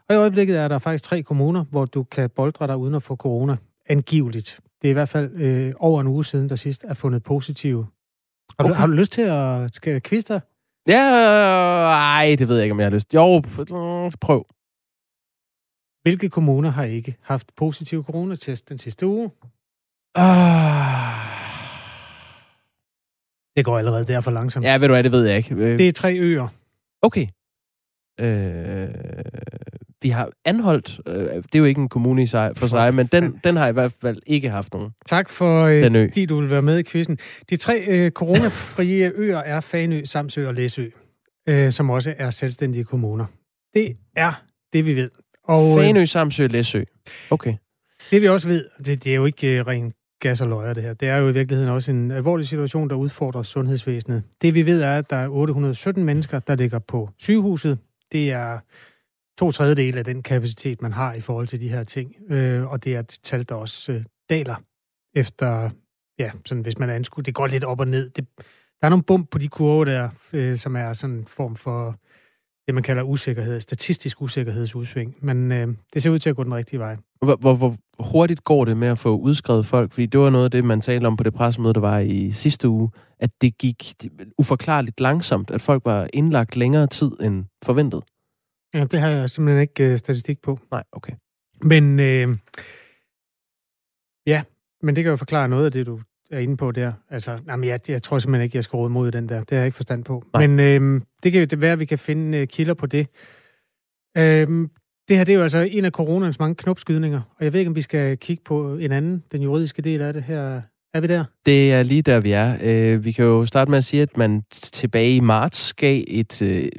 Og i øjeblikket er der faktisk tre kommuner, hvor du kan boldre dig uden at få corona. Angiveligt. Det er i hvert fald øh, over en uge siden, der sidst er fundet positive. Har, okay. du, har du lyst til at skal kviste dig? Ja, ej, det ved jeg ikke, om jeg har lyst. Jo, prøv. Hvilke kommuner har ikke haft positiv coronatest den sidste uge? Ah. Det går allerede der for langsomt. Ja, ved du hvad, det ved jeg ikke. Øh. Det er tre øer. Okay. Øh, vi har anholdt, øh, det er jo ikke en kommune i sig, for sig, men den, den har i hvert fald ikke haft nogen. Tak for, øh, fordi du vil være med i quizzen. De tre øh, coronafrie øer er Fanø, Samsø og Læsø, øh, som også er selvstændige kommuner. Det er det, vi ved. Og, øh, Fanø, Samsø, Læsø. Okay. Det vi også ved, det, det er jo ikke øh, rent gas og løjer det her. Det er jo i virkeligheden også en alvorlig situation, der udfordrer sundhedsvæsenet. Det vi ved er, at der er 817 mennesker, der ligger på sygehuset. Det er to tredjedel af den kapacitet, man har i forhold til de her ting. Øh, og det er et tal, der også øh, daler efter, ja, sådan hvis man anskuer. Det går lidt op og ned. Det, der er nogle bump på de kurver der, øh, som er sådan en form for det, man kalder usikkerhed, statistisk usikkerhedsudsving. Men øh, det ser ud til at gå den rigtige vej. Hvor, hvor, hvor hurtigt går det med at få udskrevet folk? Fordi det var noget af det, man talte om på det pressemøde, der var i sidste uge, at det gik uforklarligt langsomt, at folk var indlagt længere tid end forventet. Ja, det har jeg simpelthen ikke øh, statistik på. Nej, okay. Men øh, ja, men det kan jo forklare noget af det, du er inde på der. Altså, jamen, jeg, jeg tror simpelthen ikke, jeg skal råde mod den der. Det har jeg ikke forstand på. Nej. Men øh, det kan jo være, at vi kan finde øh, kilder på det. Øh, det her det er jo altså en af coronans mange knopskydninger, og jeg ved ikke, om vi skal kigge på en anden, den juridiske del af det her. Er vi der? Det er lige der, vi er. Øh, vi kan jo starte med at sige, at man tilbage i marts gav et, øh,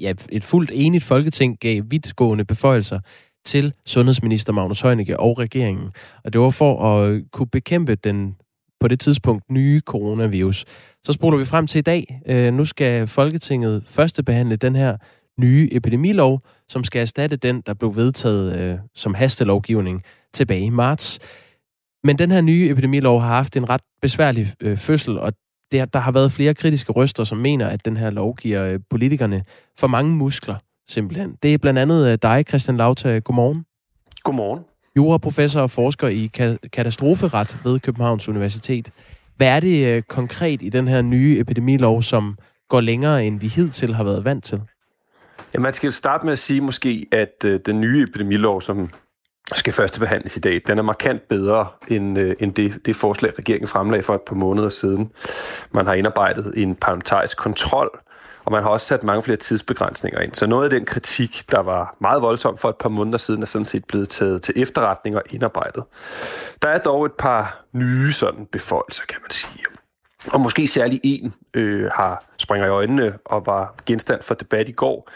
ja, et fuldt enigt folketing gav vidtgående beføjelser til sundhedsminister Magnus Heunicke og regeringen. Og det var for at kunne bekæmpe den på det tidspunkt nye coronavirus. Så spoler vi frem til i dag. Øh, nu skal Folketinget første behandle den her nye epidemilov, som skal erstatte den, der blev vedtaget øh, som hastelovgivning tilbage i marts. Men den her nye epidemilov har haft en ret besværlig øh, fødsel, og der, der har været flere kritiske røster, som mener, at den her lov giver øh, politikerne for mange muskler, simpelthen. Det er blandt andet øh, dig, Christian Lauta. Godmorgen. Godmorgen. Juraprofessor og forsker i ka- katastroferet ved Københavns Universitet. Hvad er det øh, konkret i den her nye epidemilov, som går længere, end vi hidtil har været vant til? Ja, man skal starte med at sige måske, at øh, den nye epidemilov, som skal første behandles i dag, den er markant bedre end, øh, end det, det forslag, regeringen fremlagde for et par måneder siden. Man har indarbejdet en parlamentarisk kontrol, og man har også sat mange flere tidsbegrænsninger ind. Så noget af den kritik, der var meget voldsom for et par måneder siden, er sådan set blevet taget til efterretning og indarbejdet. Der er dog et par nye sådan beføjelser, kan man sige. Og måske særlig en øh, har springer i øjnene og var genstand for debat i går.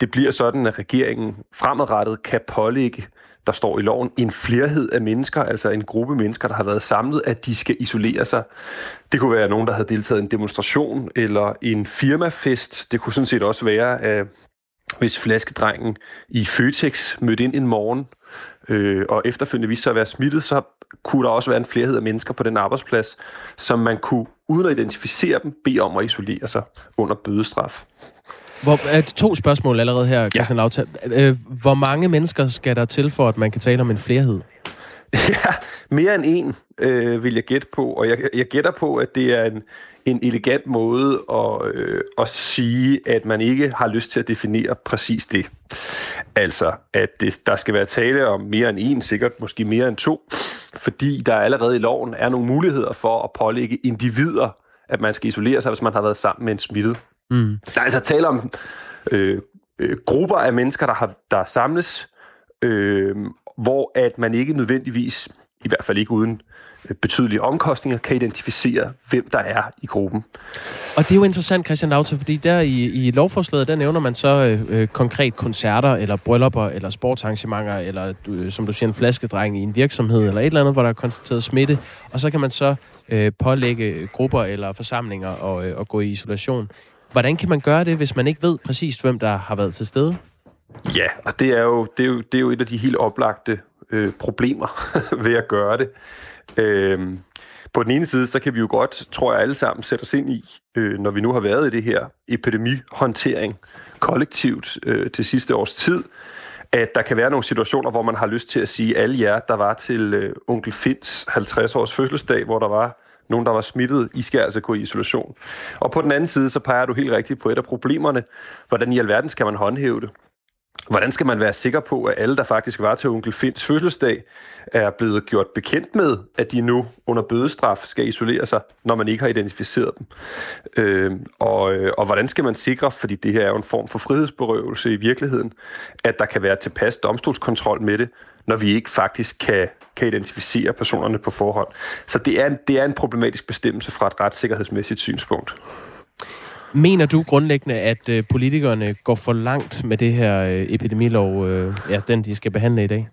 Det bliver sådan, at regeringen fremadrettet kan pålægge der står i loven, en flerhed af mennesker, altså en gruppe mennesker, der har været samlet, at de skal isolere sig. Det kunne være nogen, der havde deltaget i en demonstration eller en firmafest. Det kunne sådan set også være, at hvis flaskedrengen i Føtex mødte ind en morgen, øh, og efterfølgende viste sig at være smittet, så kunne der også være en flerhed af mennesker på den arbejdsplads, som man kunne, uden at identificere dem, bede om at isolere sig under bødestraf. Hvor, er to spørgsmål allerede her, Christian ja. Lauta. Øh, hvor mange mennesker skal der til for, at man kan tale om en flerhed? Ja, mere end en, øh, vil jeg gætte på. Og jeg, jeg gætter på, at det er en, en elegant måde at, øh, at sige, at man ikke har lyst til at definere præcis det. Altså, at det, der skal være tale om mere end en, sikkert måske mere end to, fordi der allerede i loven er nogle muligheder for at pålægge individer, at man skal isolere sig, hvis man har været sammen med en smittet. Mm. Der er altså tale om øh, øh, grupper af mennesker, der har der samles, øh, hvor at man ikke nødvendigvis i hvert fald ikke uden øh, betydelige omkostninger, kan identificere, hvem der er i gruppen. Og det er jo interessant, Christian Lauter, fordi der i, i lovforslaget, der nævner man så øh, øh konkret koncerter, eller bryllupper, eller sportsarrangementer, eller du, som du siger, en flaskedreng i en virksomhed, eller et eller andet, hvor der er konstateret smitte, og så kan man så øh, pålægge grupper eller forsamlinger og, øh, og gå i isolation. Hvordan kan man gøre det, hvis man ikke ved præcist, hvem der har været til stede? Ja, og det er jo, det er jo, det er jo et af de helt oplagte øh, problemer ved at gøre det. Øh, på den ene side, så kan vi jo godt, tror jeg alle sammen, sætte os ind i, øh, når vi nu har været i det her epidemihåndtering kollektivt øh, til sidste års tid, at der kan være nogle situationer, hvor man har lyst til at sige, alle jer, der var til øh, onkel Fins 50-års fødselsdag, hvor der var nogen, der var smittet, I skal altså gå i isolation. Og på den anden side, så peger du helt rigtigt på et af problemerne. Hvordan i alverden skal man håndhæve det? Hvordan skal man være sikker på, at alle, der faktisk var til onkel Finds fødselsdag, er blevet gjort bekendt med, at de nu under bødestraf skal isolere sig, når man ikke har identificeret dem? Øh, og, øh, og hvordan skal man sikre, fordi det her er jo en form for frihedsberøvelse i virkeligheden, at der kan være tilpas domstolskontrol med det, når vi ikke faktisk kan, kan identificere personerne på forhånd. Så det er, en, det er en problematisk bestemmelse fra et retssikkerhedsmæssigt synspunkt. Mener du grundlæggende, at øh, politikerne går for langt med det her øh, epidemilov, øh, ja, den de skal behandle i dag?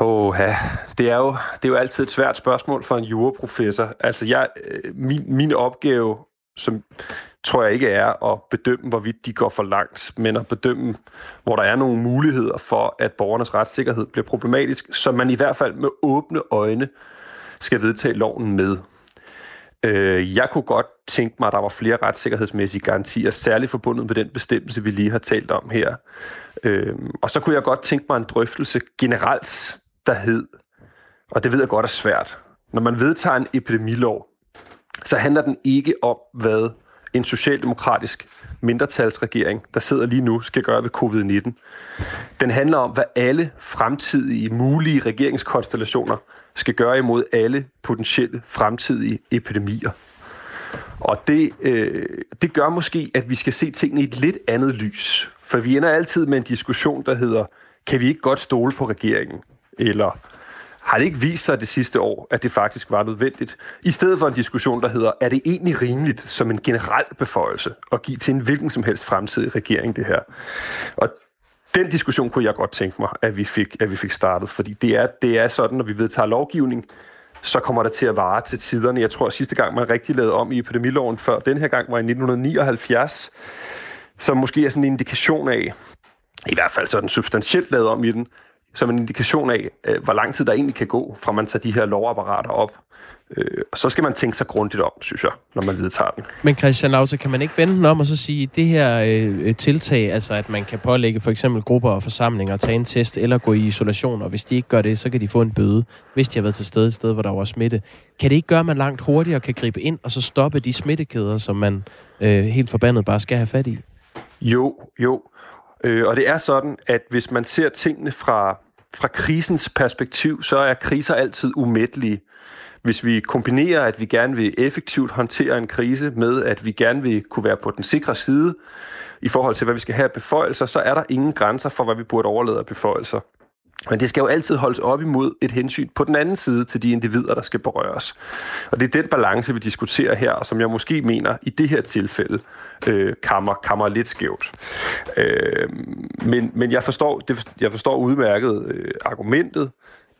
Åh, ja. det er jo det er jo altid et svært spørgsmål for en juraprofessor. Altså, jeg, min, min opgave, som tror jeg ikke er at bedømme, hvorvidt de går for langt, men at bedømme, hvor der er nogle muligheder for, at borgernes retssikkerhed bliver problematisk, så man i hvert fald med åbne øjne skal vedtage loven med. Øh, jeg kunne godt tænke mig, at der var flere retssikkerhedsmæssige garantier, særligt forbundet med den bestemmelse, vi lige har talt om her. Øh, og så kunne jeg godt tænke mig en drøftelse generelt, der hed, og det ved jeg godt er svært, når man vedtager en epidemilov, så handler den ikke om, hvad en socialdemokratisk mindretalsregering, der sidder lige nu, skal gøre ved covid-19. Den handler om, hvad alle fremtidige mulige regeringskonstellationer skal gøre imod alle potentielle fremtidige epidemier. Og det, øh, det gør måske, at vi skal se tingene i et lidt andet lys. For vi ender altid med en diskussion, der hedder, kan vi ikke godt stole på regeringen? Eller har det ikke vist sig det sidste år, at det faktisk var nødvendigt? I stedet for en diskussion, der hedder, er det egentlig rimeligt som en generel beføjelse at give til en hvilken som helst fremtidig regering det her? Og den diskussion kunne jeg godt tænke mig, at vi fik, at vi fik startet, fordi det er, det er sådan, når vi vedtager lovgivning, så kommer det til at vare til tiderne. Jeg tror, at sidste gang, man rigtig lavede om i epidemiloven før, den her gang var i 1979, som måske er sådan en indikation af, i hvert fald sådan substantielt lavet om i den, som en indikation af, øh, hvor lang tid der egentlig kan gå, fra man tager de her lovapparater op. Øh, og så skal man tænke sig grundigt om, synes jeg, når man vedtager den. Men Christian Lauter, kan man ikke vende den om og så sige, at det her øh, tiltag, altså at man kan pålægge for eksempel grupper og forsamlinger at tage en test eller gå i isolation, og hvis de ikke gør det, så kan de få en bøde, hvis de har været til stede et sted, hvor der var smitte. Kan det ikke gøre, at man langt hurtigere kan gribe ind og så stoppe de smittekæder, som man øh, helt forbandet bare skal have fat i? Jo, jo. Øh, og det er sådan, at hvis man ser tingene fra, fra krisens perspektiv, så er kriser altid umættelige. Hvis vi kombinerer, at vi gerne vil effektivt håndtere en krise med, at vi gerne vil kunne være på den sikre side i forhold til, hvad vi skal have af beføjelser, så er der ingen grænser for, hvad vi burde overlade af beføjelser. Men det skal jo altid holdes op imod et hensyn på den anden side til de individer, der skal berøres. Og det er den balance, vi diskuterer her, og som jeg måske mener i det her tilfælde øh, kammer, kammer lidt skævt. Øh, men, men jeg forstår, det, jeg forstår udmærket øh, argumentet,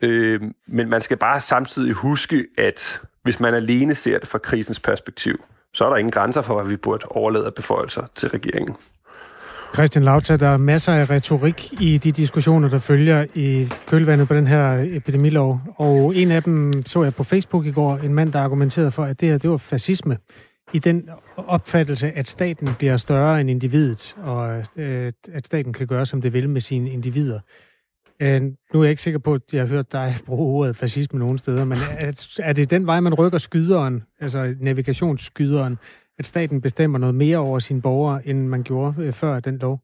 øh, men man skal bare samtidig huske, at hvis man alene ser det fra krisens perspektiv, så er der ingen grænser for, hvad vi burde overlade beføjelser til regeringen. Christian Lauter, der er masser af retorik i de diskussioner, der følger i kølvandet på den her epidemilov. Og en af dem så jeg på Facebook i går, en mand, der argumenterede for, at det her det var fascisme. I den opfattelse, at staten bliver større end individet, og øh, at staten kan gøre, som det vil med sine individer. Øh, nu er jeg ikke sikker på, at jeg har hørt dig bruge ordet fascisme nogen steder, men er, er det den vej, man rykker skyderen, altså navigationsskyderen, at staten bestemmer noget mere over sine borgere, end man gjorde øh, før den lov?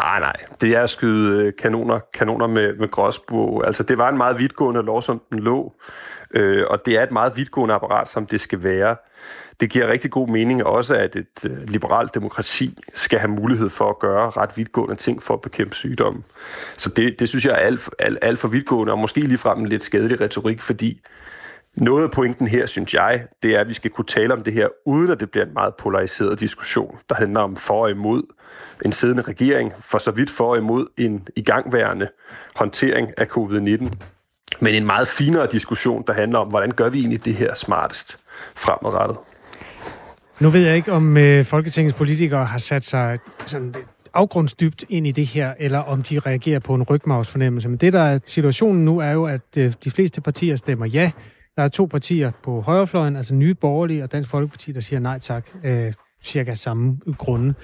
Nej, nej. Det er at skyde øh, kanoner, kanoner med, med gråsbog. Altså, det var en meget vidtgående lov, som den lå. Øh, og det er et meget vidtgående apparat, som det skal være. Det giver rigtig god mening også, at et øh, liberalt demokrati skal have mulighed for at gøre ret vidtgående ting for at bekæmpe sygdommen. Så det, det synes jeg er alt, alt, alt for vidtgående, og måske ligefrem en lidt skadelig retorik, fordi noget af pointen her, synes jeg, det er, at vi skal kunne tale om det her, uden at det bliver en meget polariseret diskussion, der handler om for og imod en siddende regering, for så vidt for og imod en igangværende håndtering af covid-19. Men en meget finere diskussion, der handler om, hvordan gør vi egentlig det her smartest fremadrettet. Nu ved jeg ikke, om øh, Folketingets politikere har sat sig sådan afgrundsdybt ind i det her, eller om de reagerer på en rygmavsfornemmelse. Men det, der er situationen nu, er jo, at øh, de fleste partier stemmer ja der er to partier på højrefløjen, altså Nye Borgerlige og Dansk Folkeparti, der siger nej tak, øh, cirka samme grunde.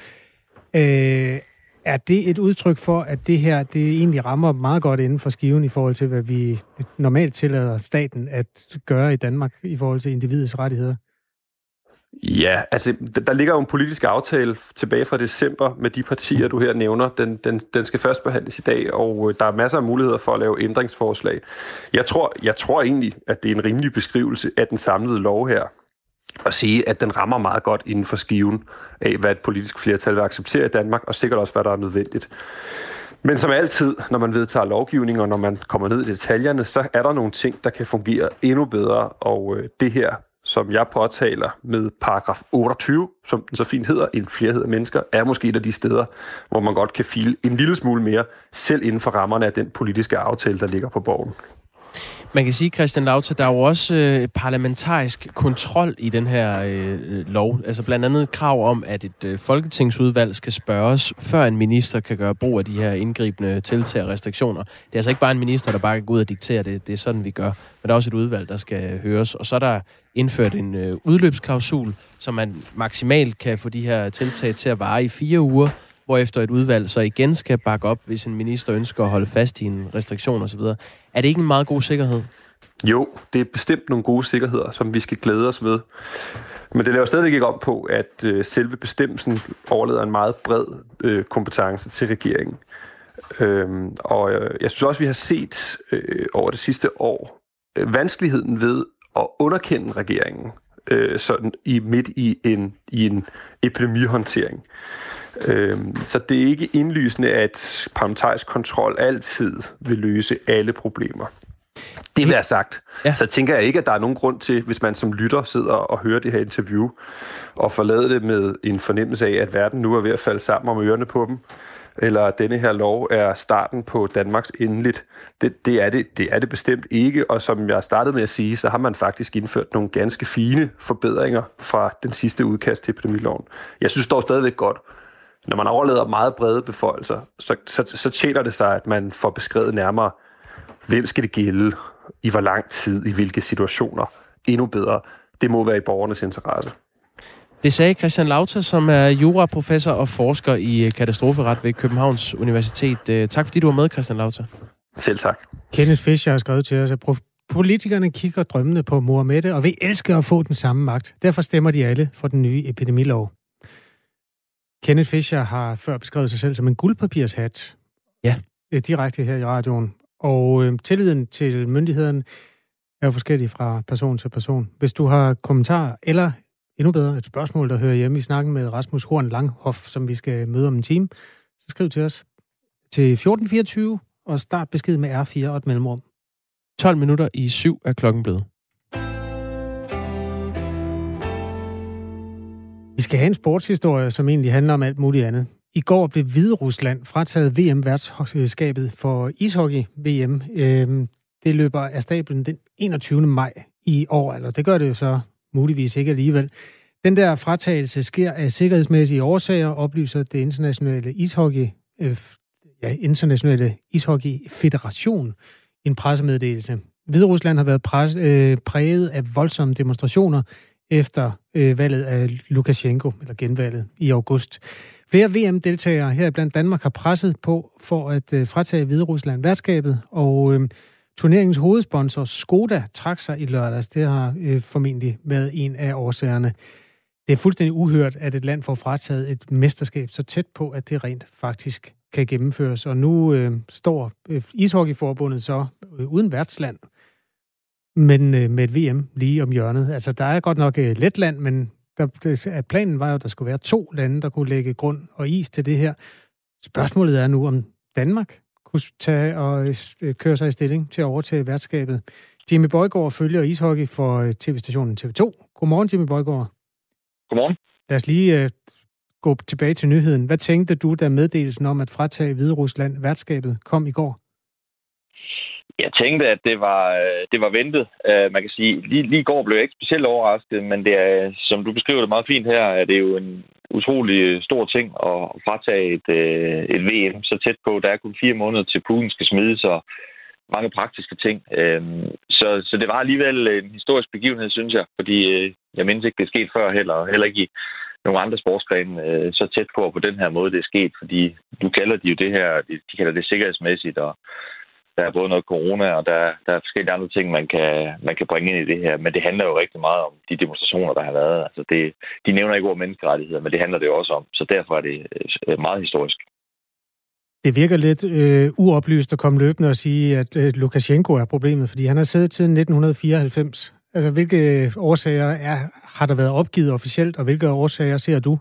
Øh, er det et udtryk for, at det her det egentlig rammer meget godt inden for skiven i forhold til, hvad vi normalt tillader staten at gøre i Danmark i forhold til individets rettigheder? Ja, altså der ligger jo en politisk aftale tilbage fra december med de partier, du her nævner. Den, den, den skal først behandles i dag, og øh, der er masser af muligheder for at lave ændringsforslag. Jeg tror, jeg tror egentlig, at det er en rimelig beskrivelse af den samlede lov her at sige, at den rammer meget godt inden for skiven af, hvad et politisk flertal vil acceptere i Danmark, og sikkert også, hvad der er nødvendigt. Men som altid, når man vedtager lovgivning, og når man kommer ned i detaljerne, så er der nogle ting, der kan fungere endnu bedre, og øh, det her som jeg påtaler med paragraf 28, som den så fint hedder, en flerhed af mennesker, er måske et af de steder, hvor man godt kan file en lille smule mere, selv inden for rammerne af den politiske aftale, der ligger på borgen. Man kan sige, Christian Lauter, der er jo også øh, parlamentarisk kontrol i den her øh, øh, lov. Altså blandt andet et krav om, at et øh, folketingsudvalg skal spørges, før en minister kan gøre brug af de her indgribende tiltag og restriktioner. Det er altså ikke bare en minister, der bare kan gå ud og diktere det. Det er sådan, vi gør. Men der er også et udvalg, der skal høres. Og så er der indført en øh, udløbsklausul, så man maksimalt kan få de her tiltag til at vare i fire uger, hvorefter et udvalg så igen skal bakke op, hvis en minister ønsker at holde fast i en restriktion osv. Er det ikke en meget god sikkerhed? Jo, det er bestemt nogle gode sikkerheder, som vi skal glæde os ved. Men det laver stadig ikke om på, at øh, selve bestemmelsen overlader en meget bred øh, kompetence til regeringen. Øhm, og øh, jeg synes også, vi har set øh, over det sidste år øh, vanskeligheden ved at underkende regeringen øh, sådan i midt i en, i en epidemihåndtering. Øhm, så det er ikke indlysende, at parlamentarisk kontrol altid vil løse alle problemer. Det vil jeg sagt. Ja. Så tænker jeg ikke, at der er nogen grund til, hvis man som lytter sidder og hører det her interview, og forlader det med en fornemmelse af, at verden nu er ved at falde sammen om ørerne på dem, eller at denne her lov er starten på Danmarks endeligt. Det, det, er det, det er det bestemt ikke, og som jeg startede med at sige, så har man faktisk indført nogle ganske fine forbedringer fra den sidste udkast til epidemiloven. Jeg synes dog stadigvæk godt, når man overlader meget brede beføjelser, så, så, så tjener det sig, at man får beskrevet nærmere, hvem skal det gælde, i hvor lang tid, i hvilke situationer. Endnu bedre. Det må være i borgernes interesse. Det sagde Christian Lauter, som er juraprofessor og forsker i katastroferet ved Københavns Universitet. Øh, tak fordi du var med, Christian Lauter. Selv tak. Kenneth Fischer har skrevet til os, at politikerne kigger drømmende på Mohammed og vil elske at få den samme magt. Derfor stemmer de alle for den nye epidemilov. Kenneth Fischer har før beskrevet sig selv som en guldpapirshat. Ja. Direkte her i radioen. Og øh, tilliden til myndigheden er jo forskellig fra person til person. Hvis du har kommentarer eller endnu bedre et spørgsmål, der hører hjemme i snakken med Rasmus Horn Langhoff, som vi skal møde om en time, så skriv til os til 1424 og start besked med R4 og et mellemrum. 12 minutter i syv er klokken blevet. Vi skal have en sportshistorie, som egentlig handler om alt muligt andet. I går blev Hvide Rusland frataget VM-værtskabet for ishockey-VM. Øhm, det løber af stablen den 21. maj i år, eller det gør det jo så muligvis ikke alligevel. Den der fratagelse sker af sikkerhedsmæssige årsager, oplyser det internationale ishockey, øh, ja, internationale ishockey federation en pressemeddelelse. Hviderusland har været pres, øh, præget af voldsomme demonstrationer efter øh, valget af Lukashenko, eller genvalget i august. Flere VM-deltagere her blandt Danmark har presset på for at øh, fratage Hviderusland værtskabet, og øh, turneringens hovedsponsor Skoda trak sig i lørdags. Det har øh, formentlig været en af årsagerne. Det er fuldstændig uhørt, at et land får frataget et mesterskab så tæt på, at det rent faktisk kan gennemføres. Og nu øh, står øh, ishockeyforbundet så øh, uden værtsland, men øh, med et VM lige om hjørnet. Altså, der er godt nok øh, Letland, men der, planen var jo, at der skulle være to lande, der kunne lægge grund og is til det her. Spørgsmålet er nu, om Danmark kunne tage og øh, køre sig i stilling til at overtage værtskabet. Jimmy Bøjgaard følger ishockey for øh, tv-stationen TV2. Godmorgen, Jimmy Bøjgaard. Godmorgen. Lad os lige uh, gå tilbage til nyheden. Hvad tænkte du, da meddelelsen om at fratage Hvide Rusland værtskabet kom i går? Jeg tænkte, at det var, det var ventet. Uh, man kan sige, lige, lige i går blev jeg ikke specielt overrasket, men det er, som du beskriver det meget fint her, er det jo en utrolig øh, stor ting at fratage et, øh, et VM så tæt på. Der er kun fire måneder til puden skal smides, og mange praktiske ting. Øh, så, så det var alligevel en historisk begivenhed, synes jeg, fordi øh, jeg mindes ikke, det er sket før heller, heller ikke i nogle andre sportsgrene øh, så tæt på, på den her måde det er sket, fordi du kalder de jo det her, de, de kalder det sikkerhedsmæssigt, og der er både noget corona, og der, der er forskellige andre ting, man kan, man kan bringe ind i det her. Men det handler jo rigtig meget om de demonstrationer, der har været. Altså det, de nævner ikke ord menneskerettigheder, men det handler det jo også om. Så derfor er det øh, meget historisk. Det virker lidt øh, uoplyst at komme løbende og sige, at øh, Lukashenko er problemet, fordi han har siddet siden 1994. Altså, hvilke øh, årsager er, har der været opgivet officielt, og hvilke årsager ser du?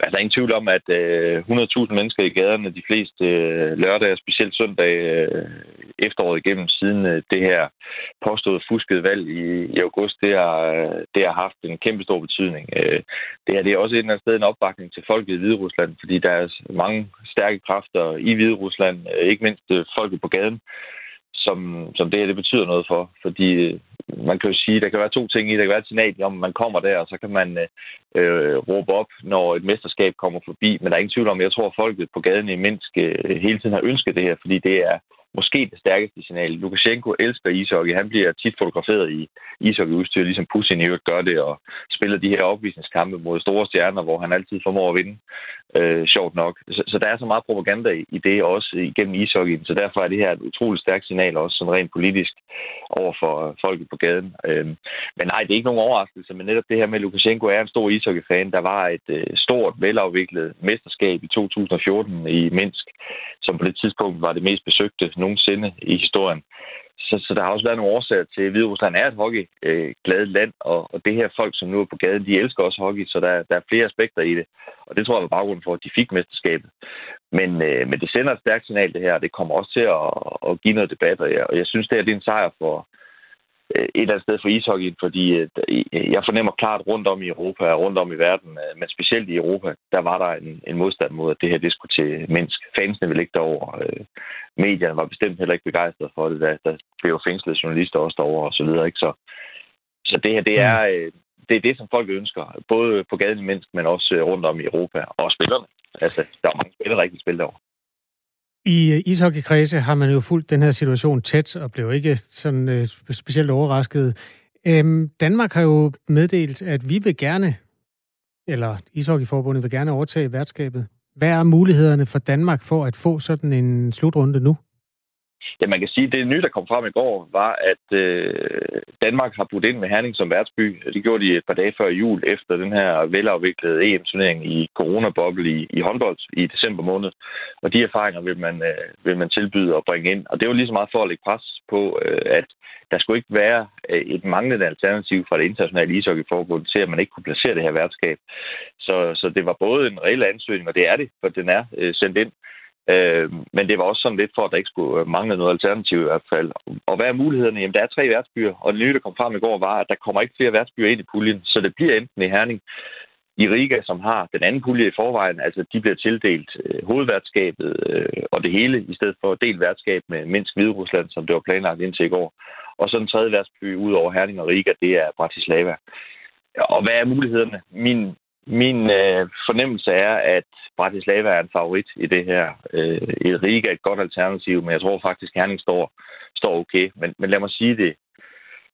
Altså, der er ingen tvivl om, at øh, 100.000 mennesker i gaderne de fleste øh, lørdage, og specielt søndag øh, efteråret igennem, siden øh, det her påståede fuskede valg i, i august, det har, det har haft en kæmpe stor betydning. Øh, det her det er også et eller andet sted en opbakning til folket i Hvide Rusland, fordi der er mange stærke kræfter i Hvide Rusland, øh, ikke mindst øh, folket på gaden, som, som det her det betyder noget for. Fordi øh, man kan jo sige, der kan være to ting i. Der kan være et signal om, man kommer der, og så kan man øh, øh, råbe op, når et mesterskab kommer forbi. Men der er ingen tvivl om, jeg tror, at folket på gaden i Minsk øh, hele tiden har ønsket det her, fordi det er måske det stærkeste signal. Lukashenko elsker ishockey. Han bliver tit fotograferet i ishockeyudstyr, ligesom Putin i øvrigt gør det, og spiller de her opvisningskampe mod store stjerner, hvor han altid formår at vinde. Øh, sjovt nok. Så, så der er så meget propaganda i, i det også igennem ishockeyen, så derfor er det her et utroligt stærkt signal også sådan rent politisk over for folket på gaden. Øh, men nej, det er ikke nogen overraskelse, men netop det her med, at Lukashenko er en stor ishockeyfan. Der var et øh, stort, velafviklet mesterskab i 2014 i Minsk, som på det tidspunkt var det mest besøgte nogensinde i historien. Så, så der har også været nogle årsager til, at Hvide Rusland er et hockeygladet øh, land, og, og det her folk, som nu er på gaden, de elsker også hockey, så der, der er flere aspekter i det. Og det tror jeg var baggrunden for, at de fik mesterskabet. Men, øh, men det sender et stærkt signal, det her, og det kommer også til at, at give noget debat, og jeg, og jeg synes, det, her, det er en sejr for, et eller andet sted for ishockey, fordi øh, jeg fornemmer klart rundt om i Europa og rundt om i verden, øh, men specielt i Europa, der var der en, en modstand mod, at det her det skulle til Minsk. Fansene ville ikke derover. Medierne var bestemt heller ikke begejstrede for det. Der, der blev fængslet journalister også derovre og så videre. Ikke? Så, så det her, det er, det er det, som folk ønsker, både på gaden i Minsk, men også rundt om i Europa, og spillerne. Altså, der er mange spillere, der ikke spiller derovre. I øh, ishockeykredse har man jo fulgt den her situation tæt og blev ikke sådan øh, specielt overrasket. Øhm, Danmark har jo meddelt, at vi vil gerne, eller Ishockeyforbundet vil gerne overtage værtskabet. Hvad er mulighederne for Danmark for at få sådan en slutrunde nu? Ja, man kan sige, at det nye, der kom frem i går, var, at øh, Danmark har budt ind med Herning som værtsby. Det gjorde de et par dage før jul, efter den her velafviklede EM-turnering i coronaboble i, i håndbold i december måned. Og de erfaringer vil man, øh, vil man tilbyde og bringe ind. Og det var lige så meget for at lægge pres på, øh, at der skulle ikke være øh, et manglende alternativ fra det internationale ishockeyforbund til, at man ikke kunne placere det her værtskab. Så, så det var både en reel ansøgning, og det er det, for den er øh, sendt ind, Øh, men det var også sådan lidt for, at der ikke skulle øh, mangle noget alternativ i hvert fald. Og hvad er mulighederne? Jamen, der er tre værtsbyer, og det nye, der kom frem i går, var, at der kommer ikke flere værtsbyer ind i puljen, så det bliver enten i Herning, i Riga, som har den anden pulje i forvejen, altså de bliver tildelt øh, hovedværtskabet øh, og det hele, i stedet for delt værtskab med Minsk Hvide Rusland, som det var planlagt indtil i går. Og så den tredje værtsby ud over Herning og Riga, det er Bratislava. Og hvad er mulighederne? Min min øh, fornemmelse er, at Bratislava er en favorit i det her. Øh, Riga er et godt alternativ, men jeg tror faktisk, at Herning står, står okay. Men, men lad mig sige det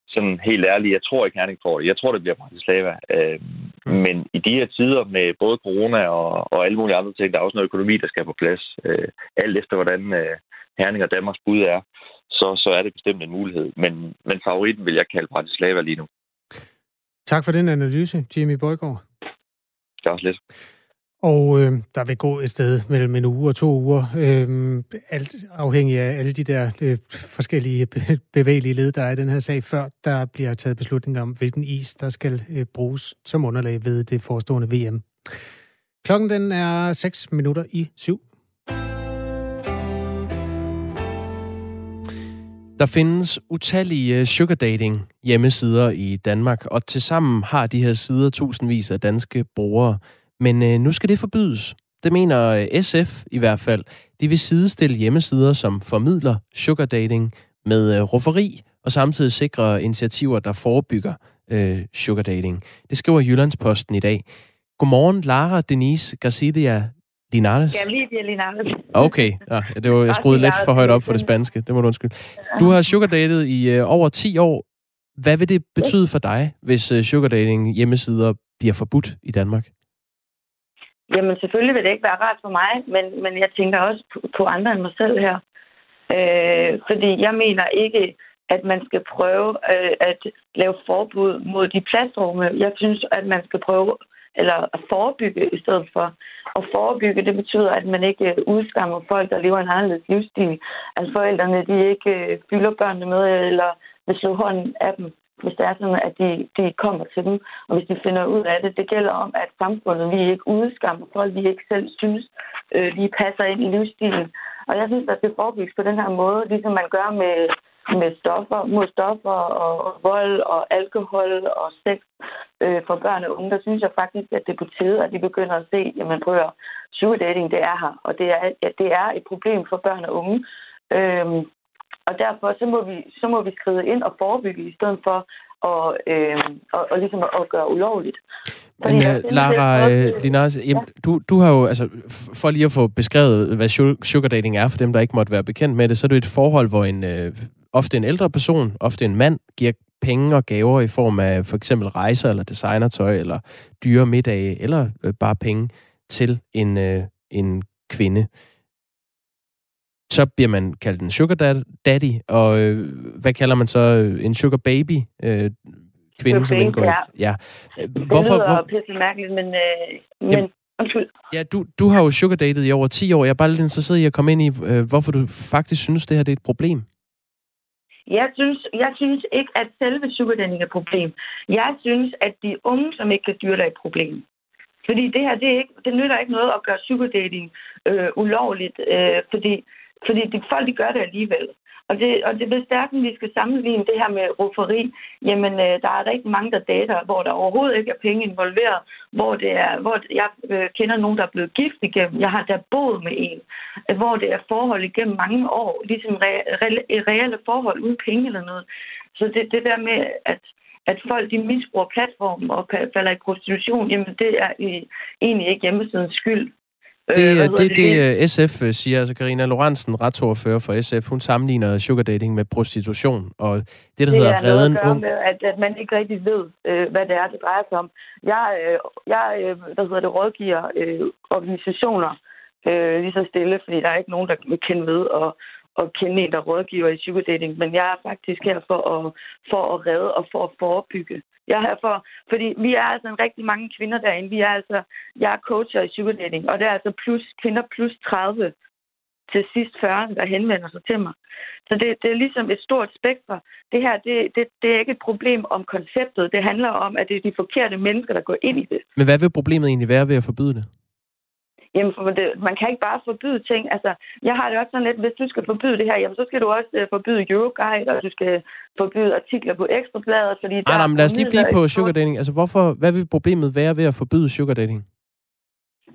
sådan helt ærligt. Jeg tror ikke, Herning får det. Jeg tror, det bliver Bratislava. Øh, mm. Men i de her tider med både corona og, og alle mulige andre ting, der er også noget økonomi, der skal på plads. Øh, alt efter, hvordan øh, Herning og Danmarks bud er, så, så er det bestemt en mulighed. Men, men favoritten vil jeg kalde Bratislava lige nu. Tak for den analyse, Jimmy Bøjgaard. Det er også lidt. Og øh, der vil gå et sted mellem en uge og to uger, øh, alt afhængig af alle de der øh, forskellige bevægelige led, der er i den her sag, før der bliver taget beslutning om, hvilken is, der skal øh, bruges som underlag ved det forestående VM. Klokken den er 6 minutter i syv. Der findes utallige sugar dating hjemmesider i Danmark, og tilsammen har de her sider tusindvis af danske brugere. Men øh, nu skal det forbydes. Det mener øh, SF i hvert fald. De vil sidestille hjemmesider, som formidler sugar dating med øh, rufferi, og samtidig sikre initiativer, der forebygger øh, sugar dating. Det skriver Jyllandsposten i dag. Godmorgen, Lara Denise Garcidia Linares? Ja, lige Linares. Okay, ja, det var, jeg skruede lidt for højt op for det spanske. Det må du undskylde. Du har sugar datet i øh, over 10 år. Hvad vil det betyde for dig, hvis øh, sugar dating hjemmesider bliver forbudt i Danmark? Jamen selvfølgelig vil det ikke være rart for mig, men, men jeg tænker også på, på andre end mig selv her. Øh, fordi jeg mener ikke, at man skal prøve øh, at lave forbud mod de pladsrumme. Jeg synes, at man skal prøve eller at forebygge i stedet for. At forebygge, det betyder, at man ikke øh, udskammer folk, der lever en anderledes livsstil. At forældrene, de ikke øh, fylder børnene med, eller vil slå hånden af dem hvis det er sådan, at de, de kommer til dem, og hvis de finder ud af det. Det gælder om, at samfundet, vi ikke udskammer folk, vi ikke selv synes, øh, de passer ind i livsstilen. Og jeg synes, at det forebygges på den her måde, ligesom man gør med, med stoffer, mod stoffer og, og vold og alkohol og sex øh, for børn og unge. Der synes jeg faktisk, at det er på tide, at de begynder at se, jamen prøver, sugar dating, det er her, og det er, ja, det er et problem for børn og unge. Øhm, og derfor så må, vi, så må vi skride ind og forebygge i stedet for at, øh, og, og ligesom at gøre ulovligt. Men uh, Lara uh, Linares, ja. du, du har jo, altså, for lige at få beskrevet, hvad sugar dating er for dem, der ikke måtte være bekendt med det, så er det et forhold, hvor en uh, ofte en ældre person, ofte en mand, giver penge og gaver i form af for eksempel rejser eller designertøj eller dyre middage eller uh, bare penge til en, uh, en kvinde så bliver man kaldt en sugar daddy, og øh, hvad kalder man så en sugar baby? Øh, kvinde, som indgår ja. ja. Hvorfor, det lyder hvor... pisse mærkeligt, men, øh, men Jamen, undskyld. Ja, du, du har jo sugar datet i over 10 år. Jeg er bare lidt interesseret i at komme ind i, øh, hvorfor du faktisk synes, det her det er et problem. Jeg synes, jeg synes ikke, at selve sugardating er et problem. Jeg synes, at de unge, som ikke kan styre, er et problem. Fordi det her, det, er ikke, det nytter ikke noget at gøre sugardating øh, ulovligt, øh, fordi fordi de, folk de gør det alligevel. Og det, og det hvis hverken vi skal sammenligne det her med rufferi, jamen øh, der er rigtig mange, der dater, hvor der overhovedet ikke er penge involveret, hvor det er, hvor jeg øh, kender nogen, der er blevet gift igennem, jeg har der boet med en, øh, hvor det er forhold igennem mange år, ligesom re, re, reelle forhold uden penge eller noget. Så det, det der med, at at folk de misbruger platformen og falder i prostitution, jamen det er egentlig ikke hjemmesidens skyld. Det er øh, det, det, det, SF øh, siger. Altså Karina Lorentzen, retsordfører for SF, hun sammenligner sugar dating med prostitution. Og det, der det hedder redden ung... Med, at, at man ikke rigtig ved, øh, hvad det er, det drejer sig om. Jeg, øh, jeg øh, hvad hedder det, rådgiver øh, organisationer øh, lige så stille, fordi der er ikke nogen, der vil kende ved og, at kende en, der rådgiver i psykodating, dating. Men jeg er faktisk her for at, for at redde og for at forebygge. Jeg er her for, fordi vi er altså en rigtig mange kvinder derinde. Vi er altså, jeg er coacher i psykodating, dating, og det er altså plus, kvinder plus 30 til sidst 40, der henvender sig til mig. Så det, det er ligesom et stort spektrum. Det her, det, det, det er ikke et problem om konceptet. Det handler om, at det er de forkerte mennesker, der går ind i det. Men hvad vil problemet egentlig være ved at forbyde det? Jamen, for det, man kan ikke bare forbyde ting. Altså, jeg har det også sådan lidt, hvis du skal forbyde det her, jamen, så skal du også uh, forbyde Euroguide, og du skal forbyde artikler på Ekstrabladet, fordi der... Nej, men lad os lige blive på sugar dating. Altså, hvorfor, hvad vil problemet være ved at forbyde sugar dating?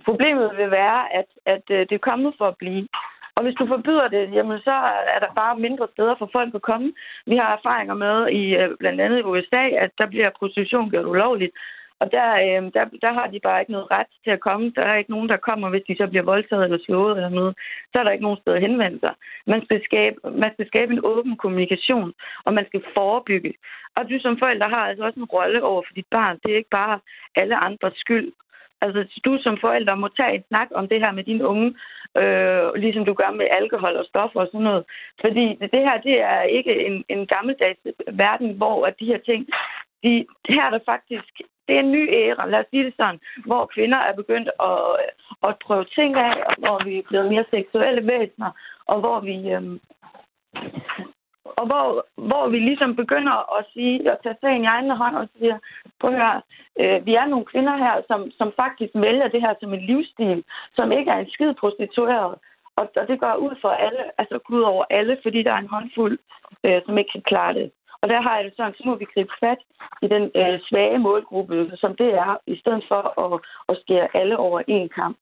Problemet vil være, at, at uh, det er kommet for at blive. Og hvis du forbyder det, jamen så er der bare mindre steder for folk at komme. Vi har erfaringer med i uh, blandt andet i USA, at der bliver prostitution gjort ulovligt. Og der, øh, der, der har de bare ikke noget ret til at komme. Der er ikke nogen, der kommer, hvis de så bliver voldtaget eller slået eller noget. Så er der ikke nogen sted at henvende sig. Man skal skabe, man skal skabe en åben kommunikation, og man skal forebygge. Og du som forælder har altså også en rolle over for dit barn. Det er ikke bare alle andres skyld. Altså, du som forælder må tage en snak om det her med din unge, øh, ligesom du gør med alkohol og stoffer og sådan noget. Fordi det her, det er ikke en, en gammeldags verden, hvor at de her ting de, her er der faktisk, det er en ny æra, lad os sige det sådan, hvor kvinder er begyndt at, at prøve ting af, og hvor vi er blevet mere seksuelle væsener, og hvor vi, øhm, og hvor, hvor vi ligesom begynder at sige, at tage sagen i egen hånd og siger, prøv at høre, øh, vi er nogle kvinder her, som, som faktisk vælger det her som en livsstil, som ikke er en skid prostitueret. Og, og det går ud for alle, altså ud over alle, fordi der er en håndfuld, øh, som ikke kan klare det. Og der har jeg det sådan, så må vi gribe fat i den øh, svage målgruppe, som det er, i stedet for at, at skære alle over en kamp.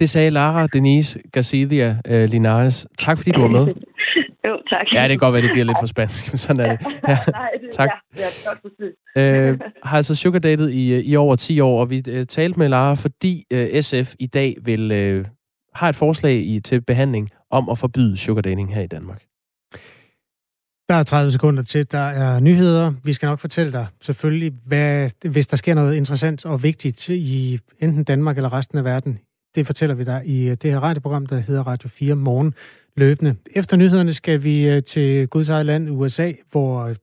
Det sagde Lara Denise Garcia uh, Linares. Tak fordi du var med. jo, tak. Ja, det kan godt være, det bliver lidt for spansk, men sådan er det. Ja, Nej, det, tak. Ja, det er godt øh, har altså sugardatet i, i over 10 år, og vi uh, talte med Lara, fordi uh, SF i dag vil uh, har et forslag i, til behandling om at forbyde sugardating her i Danmark. Der er 30 sekunder til. Der er nyheder. Vi skal nok fortælle dig selvfølgelig, hvad, hvis der sker noget interessant og vigtigt i enten Danmark eller resten af verden. Det fortæller vi dig i øh, det her radioprogram, der hedder Radio 4 Morgen løbende. Efter nyhederne skal vi øh, til Guds eget land, USA, hvor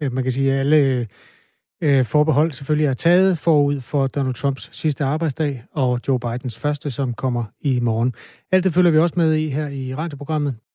øh, man kan sige, at alle forbehold selvfølgelig er taget forud for Donald Trumps sidste arbejdsdag og Joe Bidens første, som kommer i morgen. Alt det følger vi også med i her i radioprogrammet.